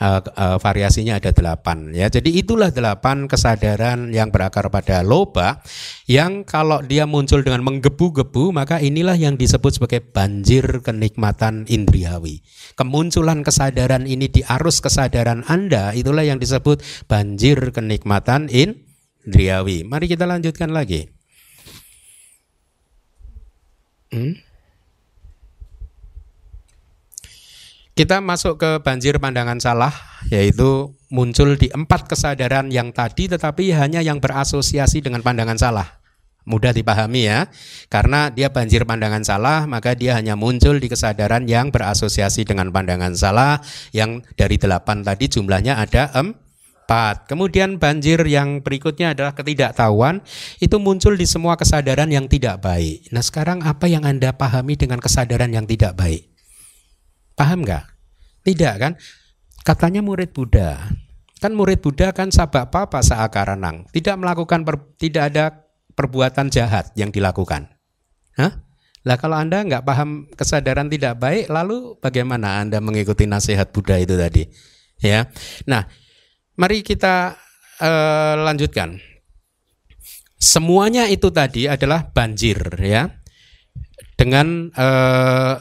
Uh, uh, variasinya ada delapan ya. Jadi itulah delapan kesadaran yang berakar pada loba yang kalau dia muncul dengan menggebu-gebu maka inilah yang disebut sebagai banjir kenikmatan indriawi. Kemunculan kesadaran ini di arus kesadaran Anda itulah yang disebut banjir kenikmatan indriawi. Mari kita lanjutkan lagi. Hmm? Kita masuk ke banjir pandangan salah, yaitu muncul di empat kesadaran yang tadi, tetapi hanya yang berasosiasi dengan pandangan salah. Mudah dipahami ya, karena dia banjir pandangan salah, maka dia hanya muncul di kesadaran yang berasosiasi dengan pandangan salah, yang dari delapan tadi jumlahnya ada empat. Kemudian banjir yang berikutnya adalah ketidaktahuan, itu muncul di semua kesadaran yang tidak baik. Nah sekarang apa yang Anda pahami dengan kesadaran yang tidak baik? Paham nggak? Tidak kan? Katanya murid Buddha. Kan murid Buddha kan sabak papa saakaranang. Tidak melakukan per, tidak ada perbuatan jahat yang dilakukan. Hah? Lah kalau Anda nggak paham kesadaran tidak baik, lalu bagaimana Anda mengikuti nasihat Buddha itu tadi? Ya. Nah, mari kita uh, lanjutkan. Semuanya itu tadi adalah banjir ya. Dengan uh,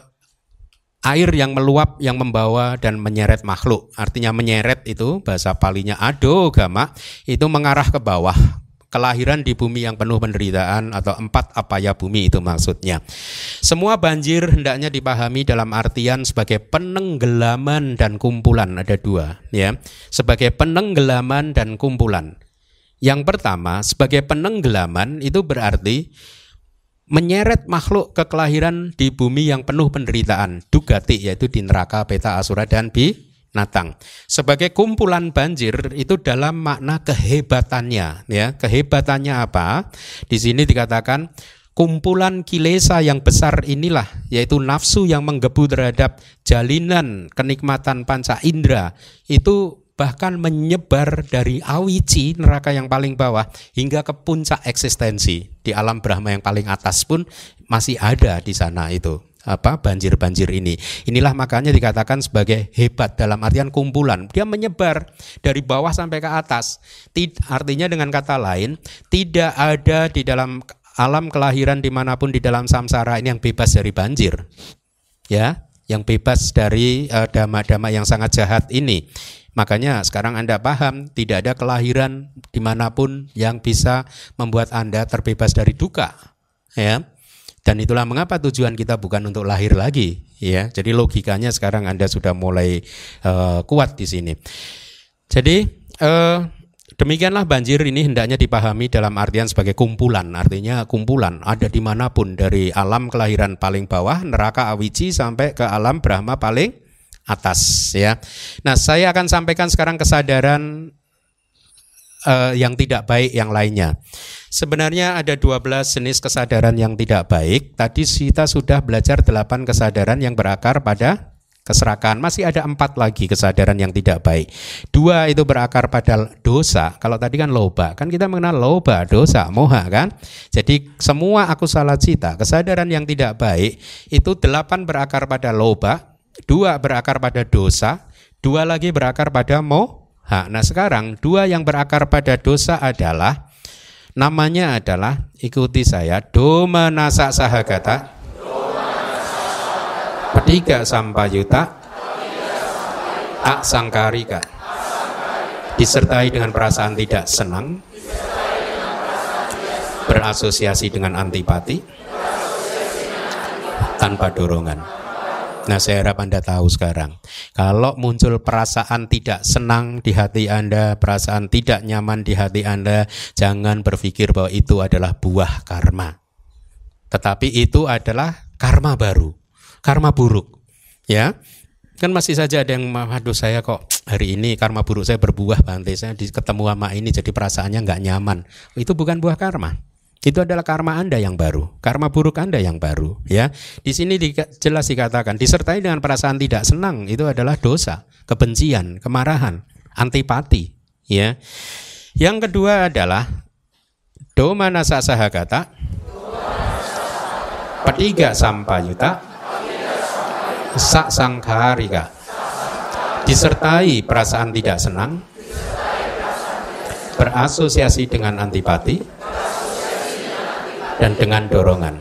air yang meluap yang membawa dan menyeret makhluk. Artinya menyeret itu bahasa palinya ado gama itu mengarah ke bawah. Kelahiran di bumi yang penuh penderitaan atau empat apa ya bumi itu maksudnya. Semua banjir hendaknya dipahami dalam artian sebagai penenggelaman dan kumpulan ada dua ya. Sebagai penenggelaman dan kumpulan. Yang pertama sebagai penenggelaman itu berarti menyeret makhluk ke kelahiran di bumi yang penuh penderitaan, dugati yaitu di neraka, peta, asura dan binatang. Sebagai kumpulan banjir itu dalam makna kehebatannya, ya. Kehebatannya apa? Di sini dikatakan kumpulan kilesa yang besar inilah yaitu nafsu yang menggebu terhadap jalinan kenikmatan panca indera itu bahkan menyebar dari awici neraka yang paling bawah hingga ke puncak eksistensi di alam Brahma yang paling atas pun masih ada di sana itu apa banjir-banjir ini. Inilah makanya dikatakan sebagai hebat dalam artian kumpulan. Dia menyebar dari bawah sampai ke atas. Artinya dengan kata lain, tidak ada di dalam alam kelahiran di mana pun di dalam samsara ini yang bebas dari banjir. Ya, yang bebas dari uh, dama-dama yang sangat jahat ini. Makanya sekarang Anda paham tidak ada kelahiran di mana pun yang bisa membuat Anda terbebas dari duka. Ya. Dan itulah mengapa tujuan kita bukan untuk lahir lagi, ya. Jadi logikanya sekarang Anda sudah mulai uh, kuat di sini. Jadi uh, demikianlah banjir ini hendaknya dipahami dalam artian sebagai kumpulan, artinya kumpulan ada di mana pun dari alam kelahiran paling bawah neraka awici sampai ke alam Brahma paling atas ya. Nah, saya akan sampaikan sekarang kesadaran uh, yang tidak baik yang lainnya. Sebenarnya ada 12 jenis kesadaran yang tidak baik. Tadi kita sudah belajar 8 kesadaran yang berakar pada keserakan. Masih ada empat lagi kesadaran yang tidak baik. Dua itu berakar pada dosa. Kalau tadi kan loba, kan kita mengenal loba, dosa, moha kan. Jadi semua aku salah cita, kesadaran yang tidak baik itu delapan berakar pada loba, dua berakar pada dosa, dua lagi berakar pada moha. Nah sekarang dua yang berakar pada dosa adalah namanya adalah ikuti saya doma sahagata, petiga sampayuta, aksangkarika, disertai dengan perasaan tidak senang, berasosiasi dengan antipati, tanpa dorongan. Nah, saya harap Anda tahu sekarang, kalau muncul perasaan tidak senang di hati Anda, perasaan tidak nyaman di hati Anda, jangan berpikir bahwa itu adalah buah karma. Tetapi itu adalah karma baru, karma buruk. Ya, kan masih saja ada yang aduh saya kok hari ini karma buruk saya berbuah bantai saya ketemu sama ini jadi perasaannya nggak nyaman. Itu bukan buah karma. Itu adalah karma Anda yang baru, karma buruk Anda yang baru, ya. Di sini di, jelas dikatakan disertai dengan perasaan tidak senang itu adalah dosa, kebencian, kemarahan, antipati, ya. Yang kedua adalah doma nasa sahagata, petiga sampayuta, sak sangkarika, disertai perasaan tidak senang, berasosiasi dengan antipati, dan dengan dorongan.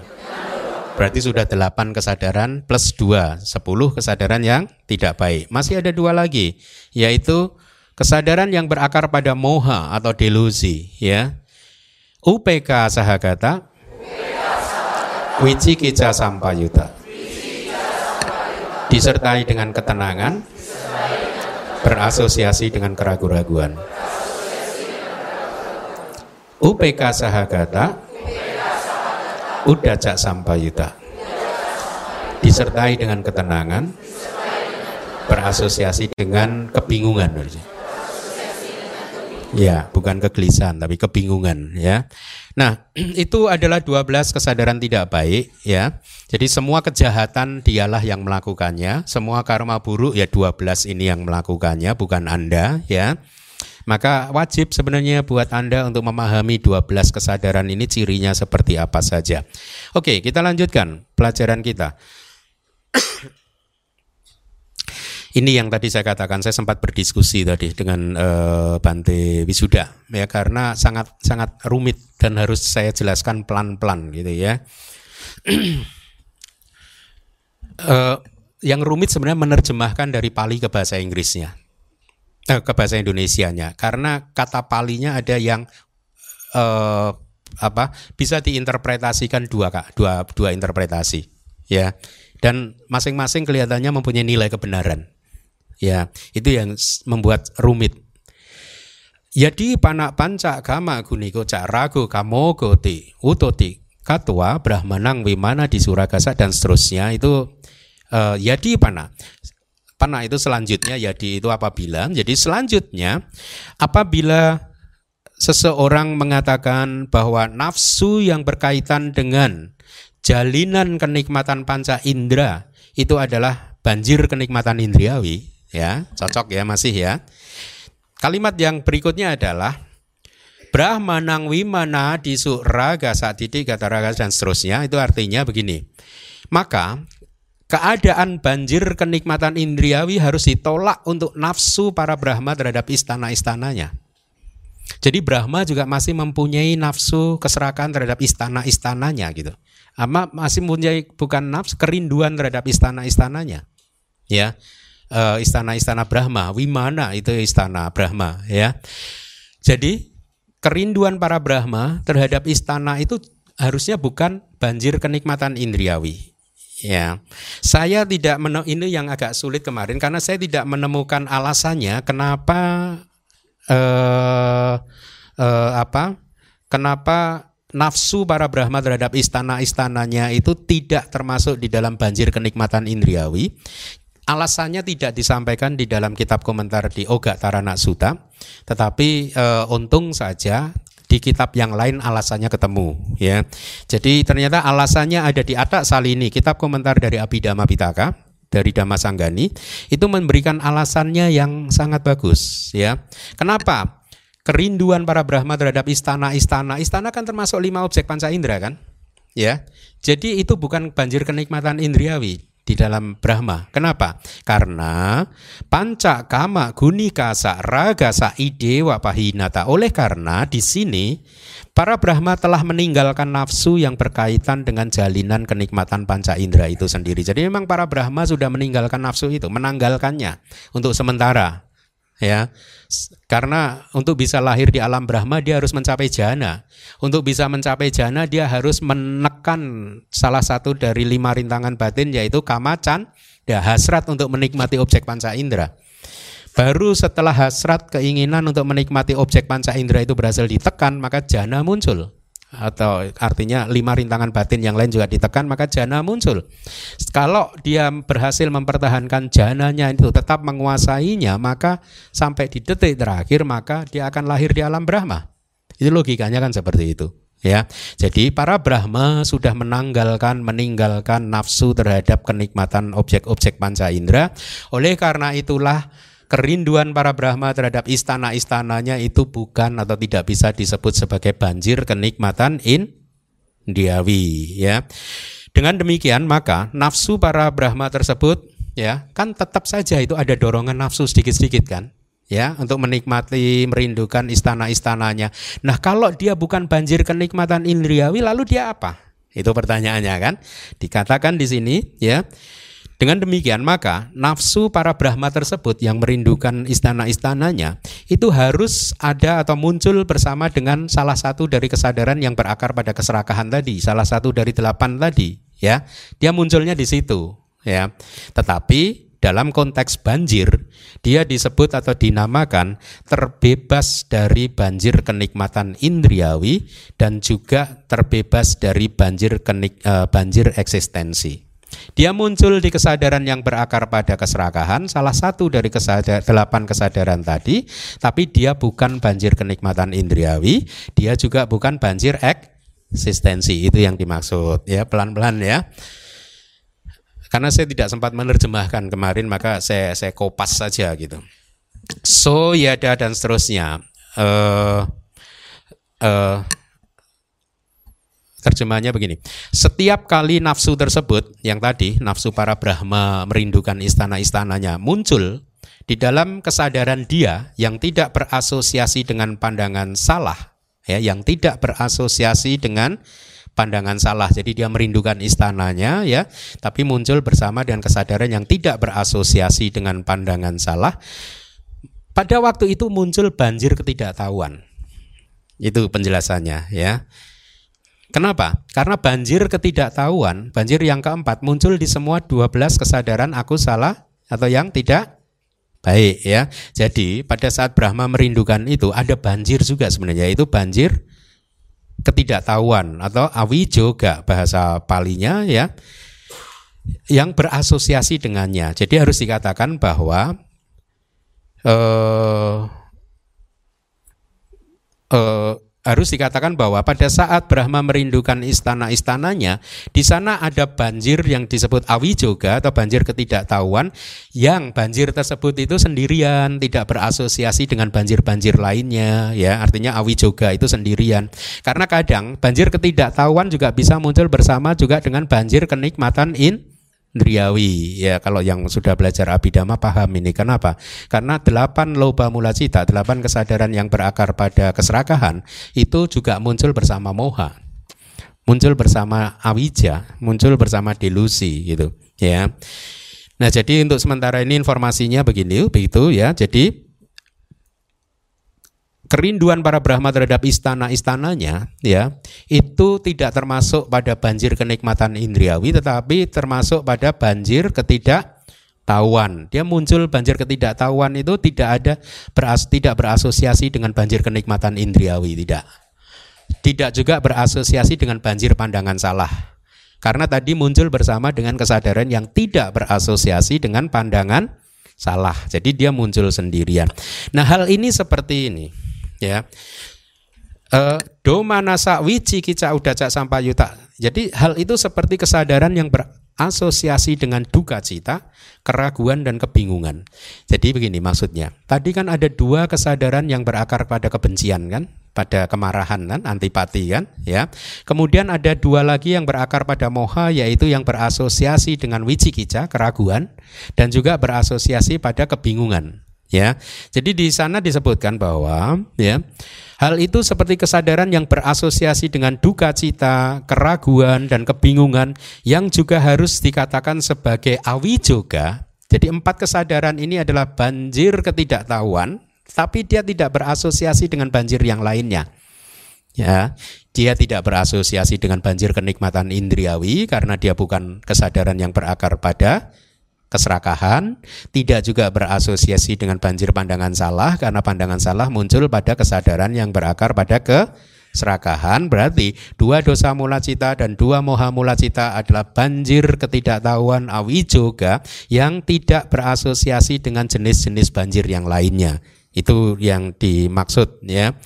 Berarti sudah delapan kesadaran plus dua, sepuluh kesadaran yang tidak baik. Masih ada dua lagi, yaitu kesadaran yang berakar pada moha atau delusi. Ya, UPK sahagata, wicikicca sampayuta. Disertai dengan ketenangan, berasosiasi dengan keraguan-raguan. UPK sahagata, udacak sampayuta disertai dengan ketenangan berasosiasi dengan kebingungan ya bukan kegelisahan tapi kebingungan ya. Nah itu adalah 12 kesadaran tidak baik ya. Jadi semua kejahatan dialah yang melakukannya. Semua karma buruk ya 12 ini yang melakukannya bukan anda ya maka wajib sebenarnya buat Anda untuk memahami 12 kesadaran ini cirinya seperti apa saja. Oke, kita lanjutkan pelajaran kita. Ini yang tadi saya katakan, saya sempat berdiskusi tadi dengan uh, Bante Wisuda, ya karena sangat sangat rumit dan harus saya jelaskan pelan-pelan gitu ya. uh, yang rumit sebenarnya menerjemahkan dari Pali ke bahasa Inggrisnya eh, ke bahasa Indonesianya. Karena kata palinya ada yang eh, apa bisa diinterpretasikan dua kak. Dua dua interpretasi ya. Dan masing-masing kelihatannya mempunyai nilai kebenaran ya. Itu yang membuat rumit. Yadi panak panca kama guniko cak rago kamo goti utoti katwa brahmanang wimana di suragasa dan seterusnya itu uh, yadi pana Pana itu selanjutnya jadi itu apabila. Jadi selanjutnya apabila seseorang mengatakan bahwa nafsu yang berkaitan dengan jalinan kenikmatan panca indera itu adalah banjir kenikmatan indriawi ya cocok ya masih ya kalimat yang berikutnya adalah Brahmanang wimana disu raga satiti kata raga dan seterusnya itu artinya begini maka keadaan banjir kenikmatan indriawi harus ditolak untuk nafsu para Brahma terhadap istana-istananya. Jadi Brahma juga masih mempunyai nafsu keserakan terhadap istana-istananya gitu. Ama masih mempunyai bukan nafsu kerinduan terhadap istana-istananya. Ya. E, istana-istana Brahma, Wimana itu istana Brahma ya. Jadi kerinduan para Brahma terhadap istana itu harusnya bukan banjir kenikmatan indriawi. Ya, saya tidak menemukan ini yang agak sulit kemarin karena saya tidak menemukan alasannya kenapa eh, eh, apa? Kenapa nafsu para Brahma terhadap istana-istananya itu tidak termasuk di dalam banjir kenikmatan indriawi. Alasannya tidak disampaikan di dalam kitab komentar di Oga Tarana Sutta, tetapi e, untung saja di kitab yang lain alasannya ketemu ya. Jadi ternyata alasannya ada di Atak Salini, kitab komentar dari Abhidhamma Pitaka dari Dhamma Sanggani itu memberikan alasannya yang sangat bagus ya. Kenapa? Kerinduan para Brahma terhadap istana-istana, istana kan termasuk lima objek panca indera kan? Ya. Jadi itu bukan banjir kenikmatan indriawi, di dalam Brahma. Kenapa? Karena panca kama gunikasa ragasa idewa pahinata. Oleh karena di sini para Brahma telah meninggalkan nafsu yang berkaitan dengan jalinan kenikmatan panca indera itu sendiri. Jadi memang para Brahma sudah meninggalkan nafsu itu, menanggalkannya untuk sementara ya. Karena untuk bisa lahir di alam Brahma dia harus mencapai jana. Untuk bisa mencapai jana dia harus menekan salah satu dari lima rintangan batin yaitu kamacan ya hasrat untuk menikmati objek panca indera. Baru setelah hasrat keinginan untuk menikmati objek panca indera itu berhasil ditekan maka jana muncul atau artinya lima rintangan batin yang lain juga ditekan maka jana muncul. Kalau dia berhasil mempertahankan jananya itu tetap menguasainya maka sampai di detik terakhir maka dia akan lahir di alam Brahma. Itu logikanya kan seperti itu ya. Jadi para Brahma sudah menanggalkan meninggalkan nafsu terhadap kenikmatan objek-objek panca indera. Oleh karena itulah kerinduan para Brahma terhadap istana-istananya itu bukan atau tidak bisa disebut sebagai banjir kenikmatan in diawi ya. Dengan demikian maka nafsu para Brahma tersebut ya kan tetap saja itu ada dorongan nafsu sedikit-sedikit kan ya untuk menikmati merindukan istana-istananya. Nah, kalau dia bukan banjir kenikmatan indriawi lalu dia apa? Itu pertanyaannya kan. Dikatakan di sini ya. Dengan demikian maka nafsu para Brahma tersebut yang merindukan istana-istananya itu harus ada atau muncul bersama dengan salah satu dari kesadaran yang berakar pada keserakahan tadi, salah satu dari delapan tadi, ya. Dia munculnya di situ, ya. Tetapi dalam konteks banjir, dia disebut atau dinamakan terbebas dari banjir kenikmatan indriawi dan juga terbebas dari banjir kenik, uh, banjir eksistensi. Dia muncul di kesadaran yang berakar pada keserakahan, salah satu dari kesadar, delapan kesadaran tadi, tapi dia bukan banjir kenikmatan indriawi, dia juga bukan banjir eksistensi. Itu yang dimaksud ya, pelan-pelan ya. Karena saya tidak sempat menerjemahkan kemarin, maka saya saya kopas saja gitu. So yada dan seterusnya. Uh, uh, terjemahnya begini. Setiap kali nafsu tersebut yang tadi nafsu para Brahma merindukan istana-istananya muncul di dalam kesadaran dia yang tidak berasosiasi dengan pandangan salah ya yang tidak berasosiasi dengan pandangan salah. Jadi dia merindukan istananya ya, tapi muncul bersama dengan kesadaran yang tidak berasosiasi dengan pandangan salah. Pada waktu itu muncul banjir ketidaktahuan. Itu penjelasannya ya. Kenapa? Karena banjir ketidaktahuan, banjir yang keempat muncul di semua 12 kesadaran aku salah atau yang tidak baik ya. Jadi pada saat Brahma merindukan itu ada banjir juga sebenarnya itu banjir ketidaktahuan atau awi juga bahasa palinya ya yang berasosiasi dengannya. Jadi harus dikatakan bahwa eh, eh, harus dikatakan bahwa pada saat Brahma merindukan istana-istananya, di sana ada banjir yang disebut awi juga atau banjir ketidaktahuan, yang banjir tersebut itu sendirian, tidak berasosiasi dengan banjir-banjir lainnya, ya artinya awi juga itu sendirian. Karena kadang banjir ketidaktahuan juga bisa muncul bersama juga dengan banjir kenikmatan in Driawi ya kalau yang sudah belajar abidama paham ini. Kenapa? Karena delapan loba mula cita delapan kesadaran yang berakar pada keserakahan itu juga muncul bersama moha muncul bersama awija muncul bersama delusi gitu ya. Nah jadi untuk sementara ini informasinya begini begitu ya. Jadi kerinduan para Brahma terhadap istana-istananya ya itu tidak termasuk pada banjir kenikmatan indriawi tetapi termasuk pada banjir ketidaktahuan. Dia muncul banjir ketidaktahuan itu tidak ada beras, tidak berasosiasi dengan banjir kenikmatan indriawi tidak. Tidak juga berasosiasi dengan banjir pandangan salah. Karena tadi muncul bersama dengan kesadaran yang tidak berasosiasi dengan pandangan salah. Jadi dia muncul sendirian. Nah hal ini seperti ini ya. Uh, do manasa wici kica udaca sampayuta jadi hal itu seperti kesadaran yang berasosiasi dengan duka cita keraguan dan kebingungan. Jadi begini maksudnya. Tadi kan ada dua kesadaran yang berakar pada kebencian kan pada kemarahan kan antipati kan ya. Kemudian ada dua lagi yang berakar pada moha yaitu yang berasosiasi dengan wicikica keraguan dan juga berasosiasi pada kebingungan ya. Jadi di sana disebutkan bahwa ya hal itu seperti kesadaran yang berasosiasi dengan duka cita, keraguan dan kebingungan yang juga harus dikatakan sebagai awi juga. Jadi empat kesadaran ini adalah banjir ketidaktahuan, tapi dia tidak berasosiasi dengan banjir yang lainnya. Ya, dia tidak berasosiasi dengan banjir kenikmatan indriawi karena dia bukan kesadaran yang berakar pada keserakahan, tidak juga berasosiasi dengan banjir pandangan salah karena pandangan salah muncul pada kesadaran yang berakar pada keserakahan berarti dua dosa mula cita dan dua moha mula cita adalah banjir ketidaktahuan awi juga yang tidak berasosiasi dengan jenis-jenis banjir yang lainnya. Itu yang dimaksud ya.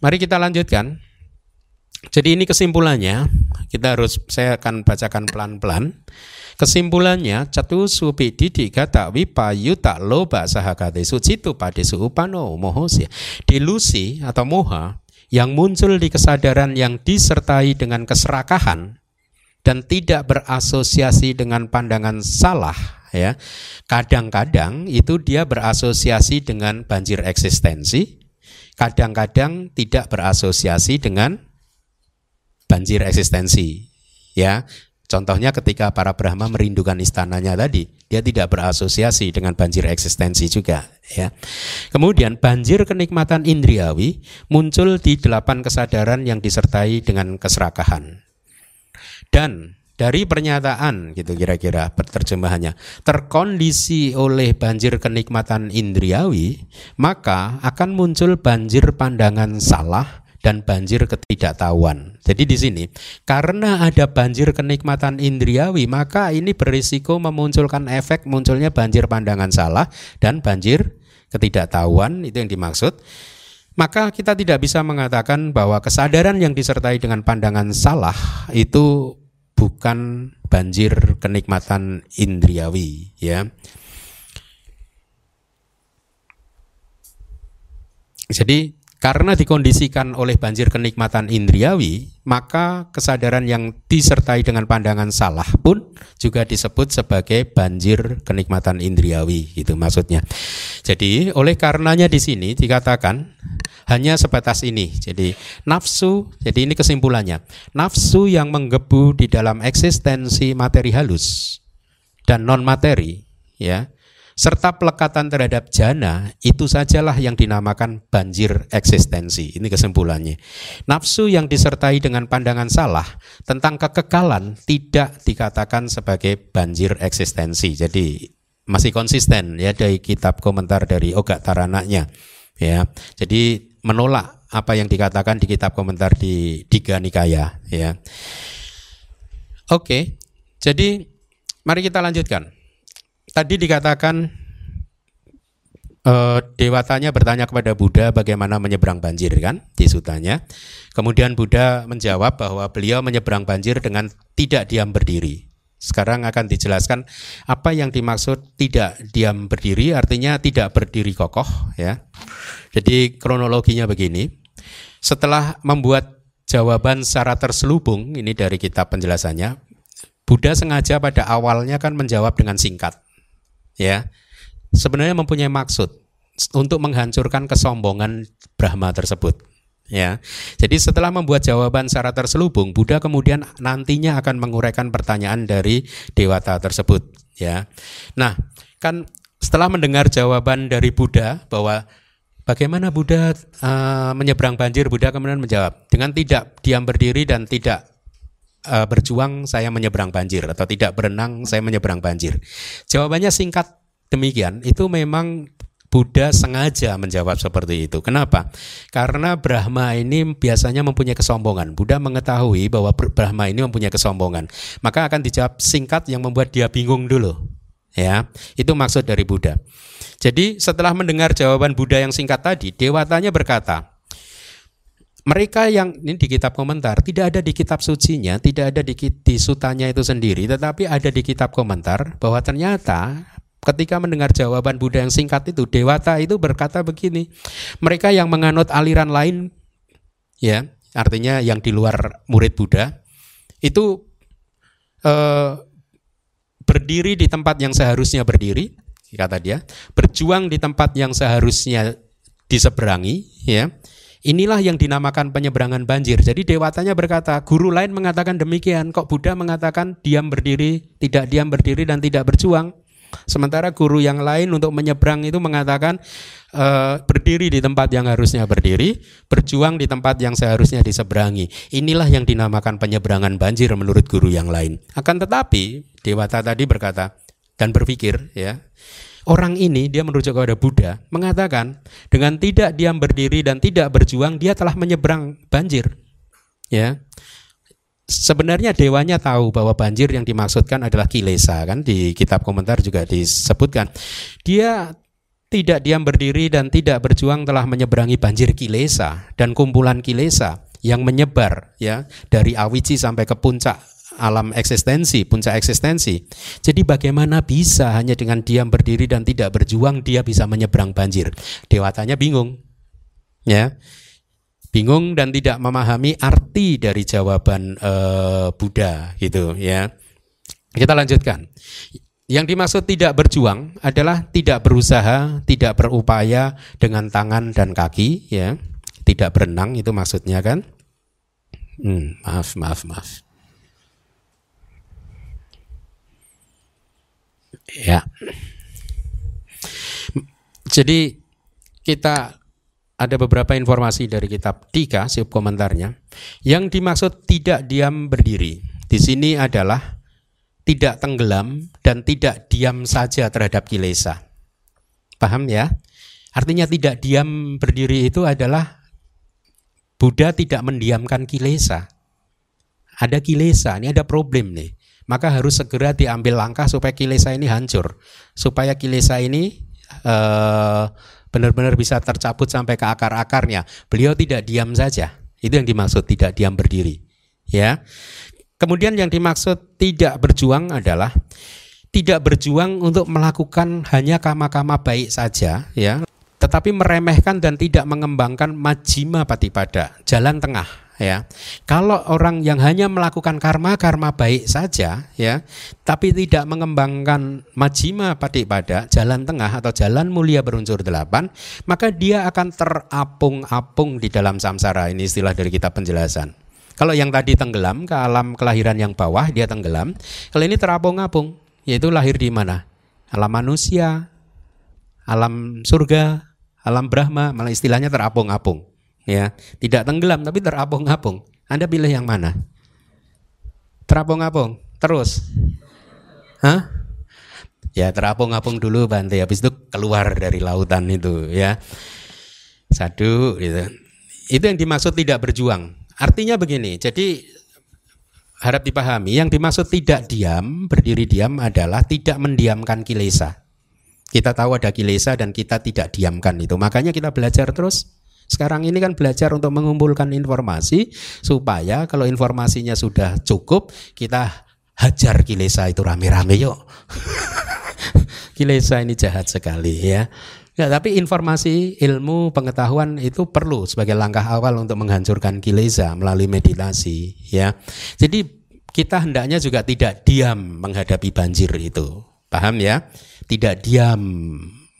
Mari kita lanjutkan. Jadi ini kesimpulannya, kita harus saya akan bacakan pelan-pelan. Kesimpulannya, catu supi didik kata wipayu tak loba sahakate sucitu pada upano mohosya. Delusi atau moha yang muncul di kesadaran yang disertai dengan keserakahan dan tidak berasosiasi dengan pandangan salah ya. Kadang-kadang itu dia berasosiasi dengan banjir eksistensi, kadang-kadang tidak berasosiasi dengan banjir eksistensi ya. Contohnya ketika para Brahma merindukan istananya tadi, dia tidak berasosiasi dengan banjir eksistensi juga. Ya. Kemudian banjir kenikmatan indriawi muncul di delapan kesadaran yang disertai dengan keserakahan. Dan dari pernyataan gitu kira-kira terjemahannya terkondisi oleh banjir kenikmatan indriawi maka akan muncul banjir pandangan salah dan banjir ketidaktahuan. Jadi di sini karena ada banjir kenikmatan indriawi maka ini berisiko memunculkan efek munculnya banjir pandangan salah dan banjir ketidaktahuan itu yang dimaksud. Maka kita tidak bisa mengatakan bahwa kesadaran yang disertai dengan pandangan salah itu bukan banjir kenikmatan indriawi ya. Jadi karena dikondisikan oleh banjir kenikmatan indriawi, maka kesadaran yang disertai dengan pandangan salah pun juga disebut sebagai banjir kenikmatan indriawi, itu maksudnya. Jadi, oleh karenanya di sini dikatakan hanya sebatas ini. Jadi, nafsu, jadi ini kesimpulannya. Nafsu yang menggebu di dalam eksistensi materi halus dan non materi, ya serta pelekatan terhadap jana itu sajalah yang dinamakan banjir eksistensi. Ini kesimpulannya. Nafsu yang disertai dengan pandangan salah tentang kekekalan tidak dikatakan sebagai banjir eksistensi. Jadi masih konsisten ya dari kitab komentar dari Oga Taranaknya ya. Jadi menolak apa yang dikatakan di kitab komentar di Diga Nikaya ya. Oke. Jadi mari kita lanjutkan. Tadi dikatakan uh, dewatanya bertanya kepada Buddha bagaimana menyeberang banjir kan di sutanya. Kemudian Buddha menjawab bahwa beliau menyeberang banjir dengan tidak diam berdiri. Sekarang akan dijelaskan apa yang dimaksud tidak diam berdiri artinya tidak berdiri kokoh ya. Jadi kronologinya begini. Setelah membuat jawaban secara terselubung ini dari kitab penjelasannya, Buddha sengaja pada awalnya kan menjawab dengan singkat ya sebenarnya mempunyai maksud untuk menghancurkan kesombongan Brahma tersebut. Ya, jadi setelah membuat jawaban secara terselubung, Buddha kemudian nantinya akan menguraikan pertanyaan dari dewata tersebut. Ya, nah kan setelah mendengar jawaban dari Buddha bahwa bagaimana Buddha uh, menyeberang banjir, Buddha kemudian menjawab dengan tidak diam berdiri dan tidak uh, berjuang saya menyeberang banjir atau tidak berenang saya menyeberang banjir. Jawabannya singkat demikian itu memang Buddha sengaja menjawab seperti itu. Kenapa? Karena Brahma ini biasanya mempunyai kesombongan. Buddha mengetahui bahwa Brahma ini mempunyai kesombongan. Maka akan dijawab singkat yang membuat dia bingung dulu. Ya, itu maksud dari Buddha. Jadi setelah mendengar jawaban Buddha yang singkat tadi, dewatanya berkata, mereka yang ini di kitab komentar tidak ada di kitab sucinya, tidak ada di, di sutanya itu sendiri, tetapi ada di kitab komentar bahwa ternyata ketika mendengar jawaban Buddha yang singkat itu, Dewata itu berkata begini, mereka yang menganut aliran lain, ya, artinya yang di luar murid Buddha, itu eh, berdiri di tempat yang seharusnya berdiri, kata dia, berjuang di tempat yang seharusnya diseberangi, ya. Inilah yang dinamakan penyeberangan banjir. Jadi dewatanya berkata, guru lain mengatakan demikian, kok Buddha mengatakan diam berdiri, tidak diam berdiri dan tidak berjuang. Sementara guru yang lain untuk menyeberang itu mengatakan e, berdiri di tempat yang harusnya berdiri, berjuang di tempat yang seharusnya diseberangi. Inilah yang dinamakan penyeberangan banjir menurut guru yang lain. Akan tetapi Dewata tadi berkata dan berpikir ya, orang ini dia merujuk kepada Buddha mengatakan dengan tidak diam berdiri dan tidak berjuang dia telah menyeberang banjir. Ya sebenarnya dewanya tahu bahwa banjir yang dimaksudkan adalah kilesa kan di kitab komentar juga disebutkan. Dia tidak diam berdiri dan tidak berjuang telah menyeberangi banjir kilesa dan kumpulan kilesa yang menyebar ya dari awici sampai ke puncak alam eksistensi, puncak eksistensi. Jadi bagaimana bisa hanya dengan diam berdiri dan tidak berjuang dia bisa menyeberang banjir? Dewatanya bingung. Ya. bingung dan tidak memahami arti dari jawaban uh, Buddha gitu ya. Kita lanjutkan. Yang dimaksud tidak berjuang adalah tidak berusaha, tidak berupaya dengan tangan dan kaki ya. Tidak berenang itu maksudnya kan? Hmm, maaf, maaf, maaf. Ya. Jadi kita ada beberapa informasi dari kitab Tika, sub komentarnya. Yang dimaksud tidak diam berdiri. Di sini adalah tidak tenggelam dan tidak diam saja terhadap kilesa. Paham ya? Artinya tidak diam berdiri itu adalah Buddha tidak mendiamkan kilesa. Ada kilesa, ini ada problem nih. Maka harus segera diambil langkah supaya kilesa ini hancur. Supaya kilesa ini uh, benar-benar bisa tercabut sampai ke akar-akarnya. Beliau tidak diam saja. Itu yang dimaksud tidak diam berdiri. Ya. Kemudian yang dimaksud tidak berjuang adalah tidak berjuang untuk melakukan hanya kama-kama baik saja, ya, tetapi meremehkan dan tidak mengembangkan majima patipada, jalan tengah, ya. Kalau orang yang hanya melakukan karma-karma baik saja ya, tapi tidak mengembangkan majima pada jalan tengah atau jalan mulia berunsur delapan, maka dia akan terapung-apung di dalam samsara. Ini istilah dari kitab penjelasan. Kalau yang tadi tenggelam ke alam kelahiran yang bawah, dia tenggelam. Kalau ini terapung-apung, yaitu lahir di mana? Alam manusia, alam surga, alam Brahma, malah istilahnya terapung-apung ya. Tidak tenggelam tapi terapung-apung. Anda pilih yang mana? Terapung-apung? Terus? Hah? ya terapung-apung dulu Bante habis itu keluar dari lautan itu ya. Satu gitu. Itu yang dimaksud tidak berjuang. Artinya begini jadi harap dipahami yang dimaksud tidak diam berdiri diam adalah tidak mendiamkan kilesa. Kita tahu ada kilesa dan kita tidak diamkan itu. Makanya kita belajar terus sekarang ini kan belajar untuk mengumpulkan informasi supaya kalau informasinya sudah cukup kita hajar kilesa itu rame-rame yuk. kilesa ini jahat sekali ya. Ya, tapi informasi, ilmu, pengetahuan itu perlu sebagai langkah awal untuk menghancurkan kilesa melalui meditasi ya. Jadi kita hendaknya juga tidak diam menghadapi banjir itu. Paham ya? Tidak diam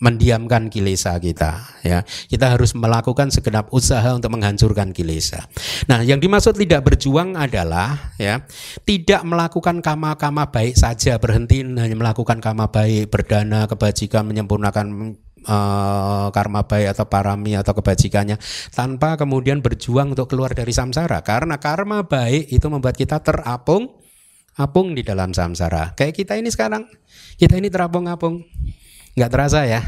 mendiamkan kilesa kita ya. Kita harus melakukan segenap usaha untuk menghancurkan kilesa. Nah yang dimaksud tidak berjuang adalah ya tidak melakukan kama-kama baik saja berhenti hanya melakukan kama baik berdana kebajikan menyempurnakan uh, karma baik atau parami atau kebajikannya tanpa kemudian berjuang untuk keluar dari samsara. Karena karma baik itu membuat kita terapung apung di dalam samsara. Kayak kita ini sekarang. Kita ini terapung-apung nggak terasa ya.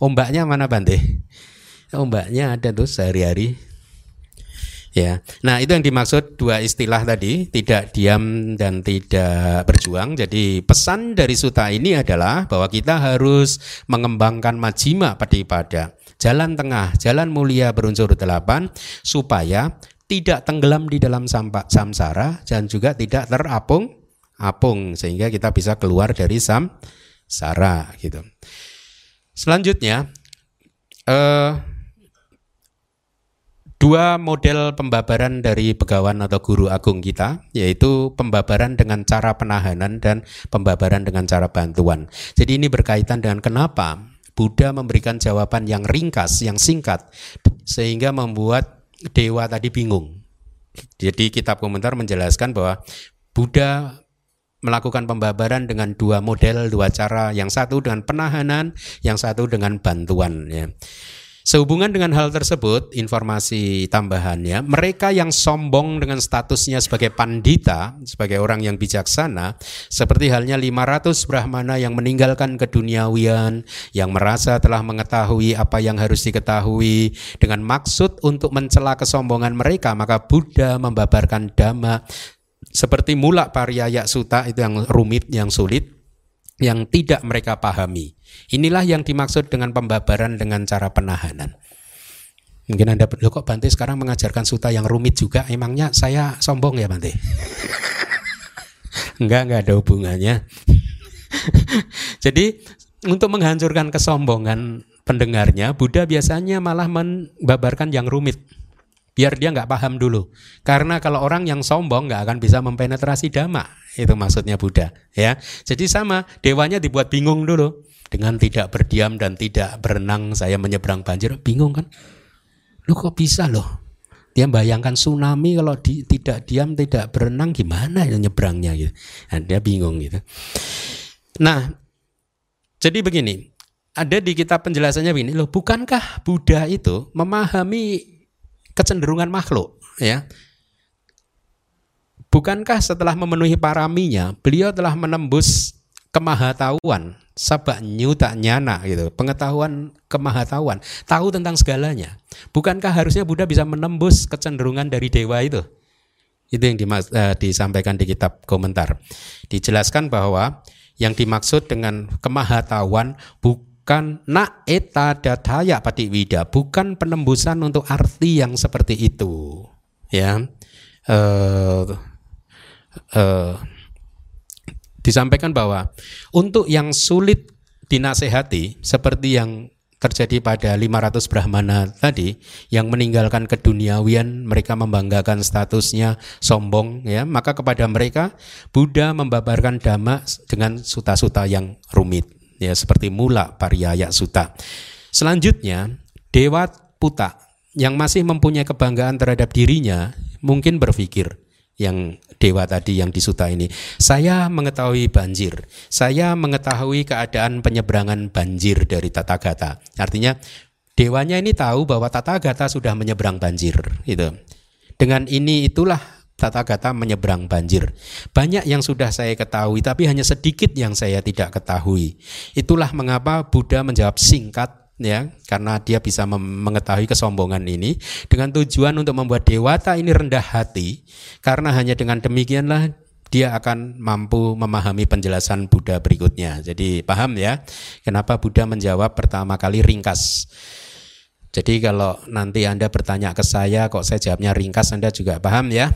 Ombaknya mana Bante ombaknya ada tuh sehari-hari. Ya. Nah itu yang dimaksud dua istilah tadi tidak diam dan tidak berjuang. Jadi pesan dari suta ini adalah bahwa kita harus mengembangkan majima pada jalan tengah jalan mulia berunsur delapan supaya tidak tenggelam di dalam samsara dan juga tidak terapung apung sehingga kita bisa keluar dari samsara gitu. Selanjutnya, eh, dua model pembabaran dari begawan atau guru agung kita, yaitu pembabaran dengan cara penahanan dan pembabaran dengan cara bantuan. Jadi ini berkaitan dengan kenapa Buddha memberikan jawaban yang ringkas, yang singkat, sehingga membuat dewa tadi bingung. Jadi kitab komentar menjelaskan bahwa Buddha melakukan pembabaran dengan dua model, dua cara, yang satu dengan penahanan, yang satu dengan bantuan ya. Sehubungan dengan hal tersebut, informasi tambahannya, mereka yang sombong dengan statusnya sebagai pandita, sebagai orang yang bijaksana, seperti halnya 500 brahmana yang meninggalkan keduniawian, yang merasa telah mengetahui apa yang harus diketahui, dengan maksud untuk mencela kesombongan mereka, maka Buddha membabarkan dhamma seperti mula pariyaya suta itu yang rumit, yang sulit, yang tidak mereka pahami. Inilah yang dimaksud dengan pembabaran dengan cara penahanan. Mungkin Anda, lo kok Bante sekarang mengajarkan suta yang rumit juga, emangnya saya sombong ya Bante? enggak, enggak ada hubungannya. Jadi untuk menghancurkan kesombongan pendengarnya, Buddha biasanya malah membabarkan yang rumit. Biar dia nggak paham dulu. Karena kalau orang yang sombong nggak akan bisa mempenetrasi dhamma, itu maksudnya Buddha. Ya, jadi sama dewanya dibuat bingung dulu dengan tidak berdiam dan tidak berenang saya menyeberang banjir, bingung kan? Lu kok bisa loh? Dia bayangkan tsunami kalau di, tidak diam tidak berenang gimana ya nyebrangnya gitu. Nah, dia bingung gitu. Nah, jadi begini, ada di kitab penjelasannya begini loh, bukankah Buddha itu memahami kecenderungan makhluk ya. Bukankah setelah memenuhi paraminya beliau telah menembus kemahatauan sabak nyuta nyana gitu. Pengetahuan kemahatauan tahu tentang segalanya. Bukankah harusnya Buddha bisa menembus kecenderungan dari dewa itu? Itu yang uh, disampaikan di kitab komentar. Dijelaskan bahwa yang dimaksud dengan kemahatauan bukan bukan na eta dataya wida bukan penembusan untuk arti yang seperti itu. Ya. Uh, uh, disampaikan bahwa untuk yang sulit dinasehati seperti yang terjadi pada 500 Brahmana tadi yang meninggalkan keduniawian mereka membanggakan statusnya sombong ya maka kepada mereka Buddha membabarkan dhamma dengan suta-suta yang rumit ya seperti mula pariyaya suta. Selanjutnya, dewa puta yang masih mempunyai kebanggaan terhadap dirinya mungkin berpikir yang dewa tadi yang disuta ini. Saya mengetahui banjir. Saya mengetahui keadaan penyeberangan banjir dari tata gata. Artinya dewanya ini tahu bahwa tata gata sudah menyeberang banjir itu. Dengan ini itulah tata gata menyeberang banjir. Banyak yang sudah saya ketahui, tapi hanya sedikit yang saya tidak ketahui. Itulah mengapa Buddha menjawab singkat ya, karena dia bisa mengetahui kesombongan ini dengan tujuan untuk membuat dewata ini rendah hati, karena hanya dengan demikianlah dia akan mampu memahami penjelasan Buddha berikutnya. Jadi paham ya, kenapa Buddha menjawab pertama kali ringkas. Jadi kalau nanti Anda bertanya ke saya kok saya jawabnya ringkas Anda juga paham ya.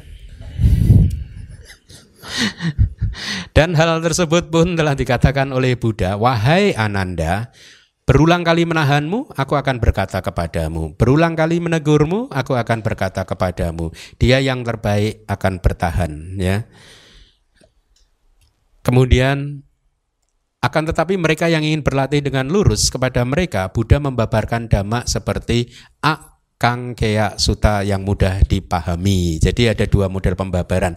Dan hal tersebut pun telah dikatakan oleh Buddha, "Wahai Ananda, berulang kali menahanmu, aku akan berkata kepadamu. Berulang kali menegurmu, aku akan berkata kepadamu. Dia yang terbaik akan bertahan." Ya. Kemudian akan tetapi mereka yang ingin berlatih dengan lurus kepada mereka, Buddha membabarkan dhamma seperti a Kang Kea Suta yang mudah dipahami. Jadi ada dua model pembabaran.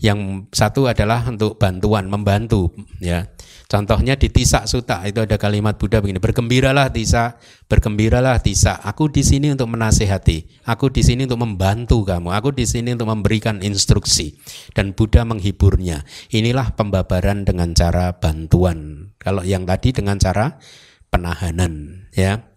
Yang satu adalah untuk bantuan, membantu ya. Contohnya di Tisa Suta itu ada kalimat Buddha begini, bergembiralah Tisa, bergembiralah Tisa. Aku di sini untuk menasehati, aku di sini untuk membantu kamu, aku di sini untuk memberikan instruksi dan Buddha menghiburnya. Inilah pembabaran dengan cara bantuan. Kalau yang tadi dengan cara penahanan, ya.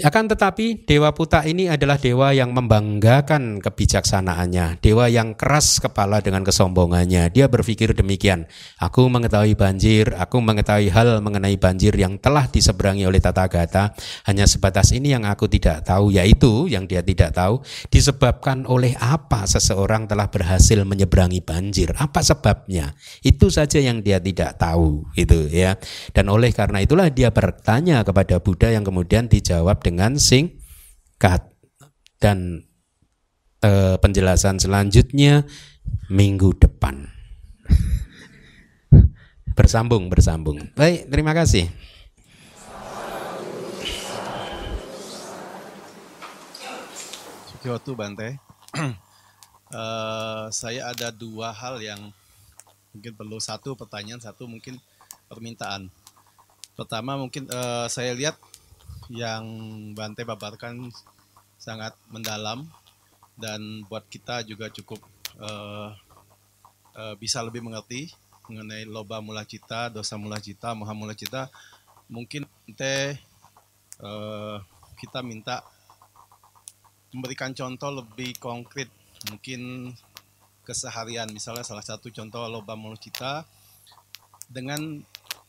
Akan tetapi Dewa Puta ini adalah dewa yang membanggakan kebijaksanaannya, dewa yang keras kepala dengan kesombongannya. Dia berpikir demikian, aku mengetahui banjir, aku mengetahui hal mengenai banjir yang telah diseberangi oleh Tata Gata, hanya sebatas ini yang aku tidak tahu, yaitu yang dia tidak tahu, disebabkan oleh apa seseorang telah berhasil menyeberangi banjir, apa sebabnya? Itu saja yang dia tidak tahu, itu ya. Dan oleh karena itulah dia bertanya kepada Buddha yang kemudian dijawab dengan singkat dan e, penjelasan selanjutnya minggu depan. bersambung, bersambung. Baik, terima kasih. Kyoto Bante. uh, saya ada dua hal yang mungkin perlu satu pertanyaan, satu mungkin permintaan. Pertama mungkin uh, saya lihat yang Bante paparkan sangat mendalam dan buat kita juga cukup uh, uh, bisa lebih mengerti mengenai loba mula cita, dosa mula cita, moha mula cita. Mungkin Bante uh, kita minta memberikan contoh lebih konkret, mungkin keseharian. Misalnya salah satu contoh loba mula cita dengan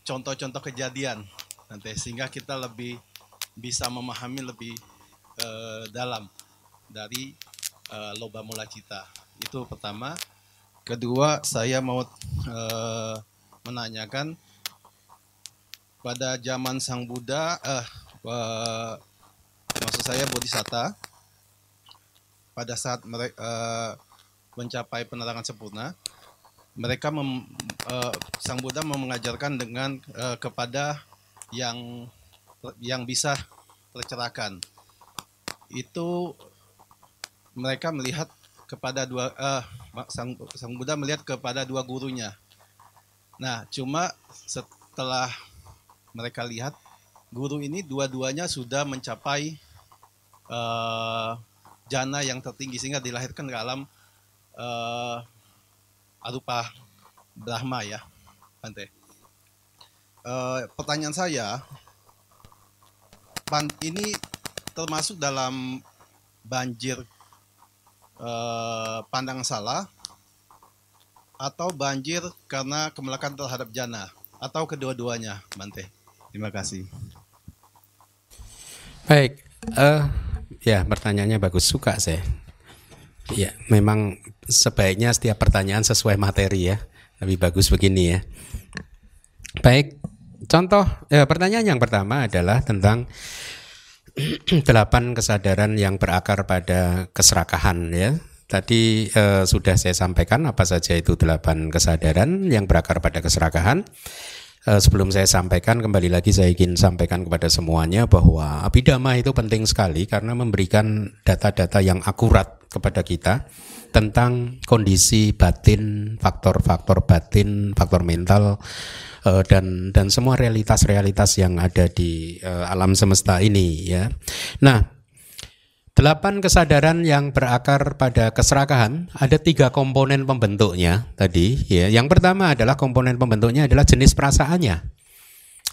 contoh-contoh kejadian nanti sehingga kita lebih bisa memahami lebih uh, dalam dari uh, loba mula cita. Itu pertama. Kedua, saya mau uh, menanyakan pada zaman Sang Buddha, uh, uh, maksud saya Bodhisatta, pada saat mereka uh, mencapai penerangan sempurna, mereka mem, uh, Sang Buddha mengajarkan dengan uh, kepada yang yang bisa tercerahkan. Itu mereka melihat kepada dua uh, sang sang Buddha melihat kepada dua gurunya. Nah, cuma setelah mereka lihat guru ini dua-duanya sudah mencapai uh, jana yang tertinggi sehingga dilahirkan ke alam uh, arupa Brahma ya, Bante. Uh, pertanyaan saya, ini termasuk dalam banjir eh, pandangan salah atau banjir karena kemelakan terhadap jana atau kedua-duanya, Bante. Terima kasih. Baik, uh, ya pertanyaannya bagus suka saya. Ya, memang sebaiknya setiap pertanyaan sesuai materi ya. Lebih bagus begini ya. Baik, contoh ya, pertanyaan yang pertama adalah tentang delapan kesadaran yang berakar pada keserakahan ya. Tadi eh, sudah saya sampaikan apa saja itu delapan kesadaran yang berakar pada keserakahan. Eh, sebelum saya sampaikan kembali lagi saya ingin sampaikan kepada semuanya bahwa abidama itu penting sekali karena memberikan data-data yang akurat kepada kita tentang kondisi batin, faktor-faktor batin, faktor mental uh, dan dan semua realitas-realitas yang ada di uh, alam semesta ini ya. Nah, Delapan kesadaran yang berakar pada keserakahan ada tiga komponen pembentuknya tadi. Ya, yang pertama adalah komponen pembentuknya adalah jenis perasaannya.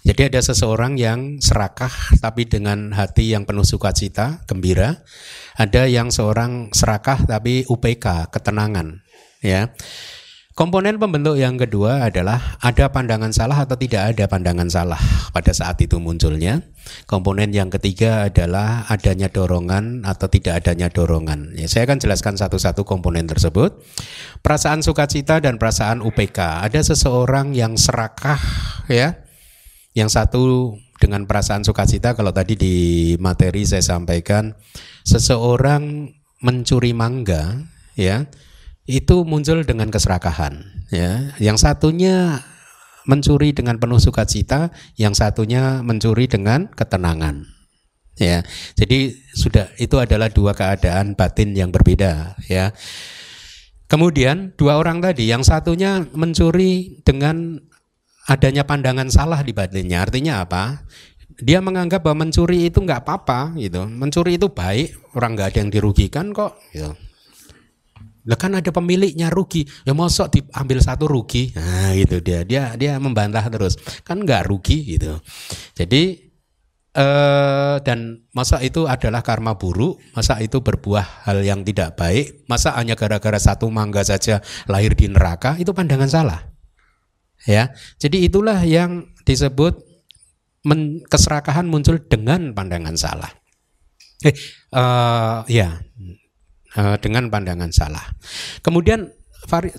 Jadi ada seseorang yang serakah tapi dengan hati yang penuh sukacita, gembira. Ada yang seorang serakah tapi UPK, ketenangan. Ya. Komponen pembentuk yang kedua adalah ada pandangan salah atau tidak ada pandangan salah pada saat itu munculnya. Komponen yang ketiga adalah adanya dorongan atau tidak adanya dorongan. Ya, saya akan jelaskan satu-satu komponen tersebut. Perasaan sukacita dan perasaan UPK. Ada seseorang yang serakah ya. Yang satu dengan perasaan sukacita kalau tadi di materi saya sampaikan seseorang mencuri mangga ya itu muncul dengan keserakahan ya. Yang satunya mencuri dengan penuh sukacita yang satunya mencuri dengan ketenangan ya. Jadi sudah itu adalah dua keadaan batin yang berbeda ya. Kemudian dua orang tadi yang satunya mencuri dengan adanya pandangan salah di batinnya. Artinya apa? Dia menganggap bahwa mencuri itu nggak apa-apa gitu. Mencuri itu baik orang nggak ada yang dirugikan kok gitu lah kan ada pemiliknya rugi. Ya mosok diambil satu rugi. Nah, gitu dia. Dia dia membantah terus. Kan nggak rugi gitu. Jadi eh dan masa itu adalah karma buruk, masa itu berbuah hal yang tidak baik, masa hanya gara-gara satu mangga saja lahir di neraka, itu pandangan salah. Ya. Jadi itulah yang disebut men, keserakahan muncul dengan pandangan salah. Eh, uh, ya, Eh, dengan pandangan salah. Kemudian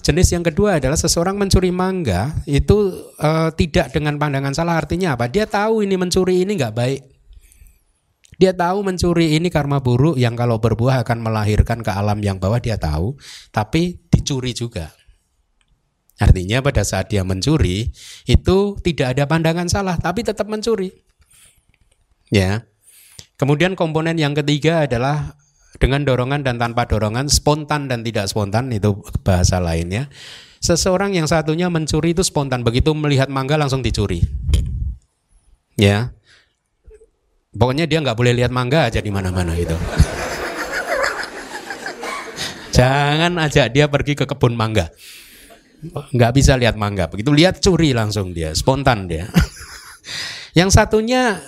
jenis yang kedua adalah seseorang mencuri mangga itu uh, tidak dengan pandangan salah artinya apa? Dia tahu ini mencuri ini nggak baik. Dia tahu mencuri ini karma buruk yang kalau berbuah akan melahirkan ke alam yang bawah dia tahu, tapi dicuri juga. Artinya pada saat dia mencuri itu tidak ada pandangan salah, tapi tetap mencuri. Ya. Kemudian komponen yang ketiga adalah dengan dorongan dan tanpa dorongan, spontan dan tidak spontan itu bahasa lainnya. Seseorang yang satunya mencuri itu spontan, begitu melihat mangga langsung dicuri. Ya. Pokoknya dia nggak boleh lihat mangga aja di mana-mana itu. Jangan ajak dia pergi ke kebun mangga. Nggak bisa lihat mangga. Begitu lihat curi langsung dia, spontan dia. Yang satunya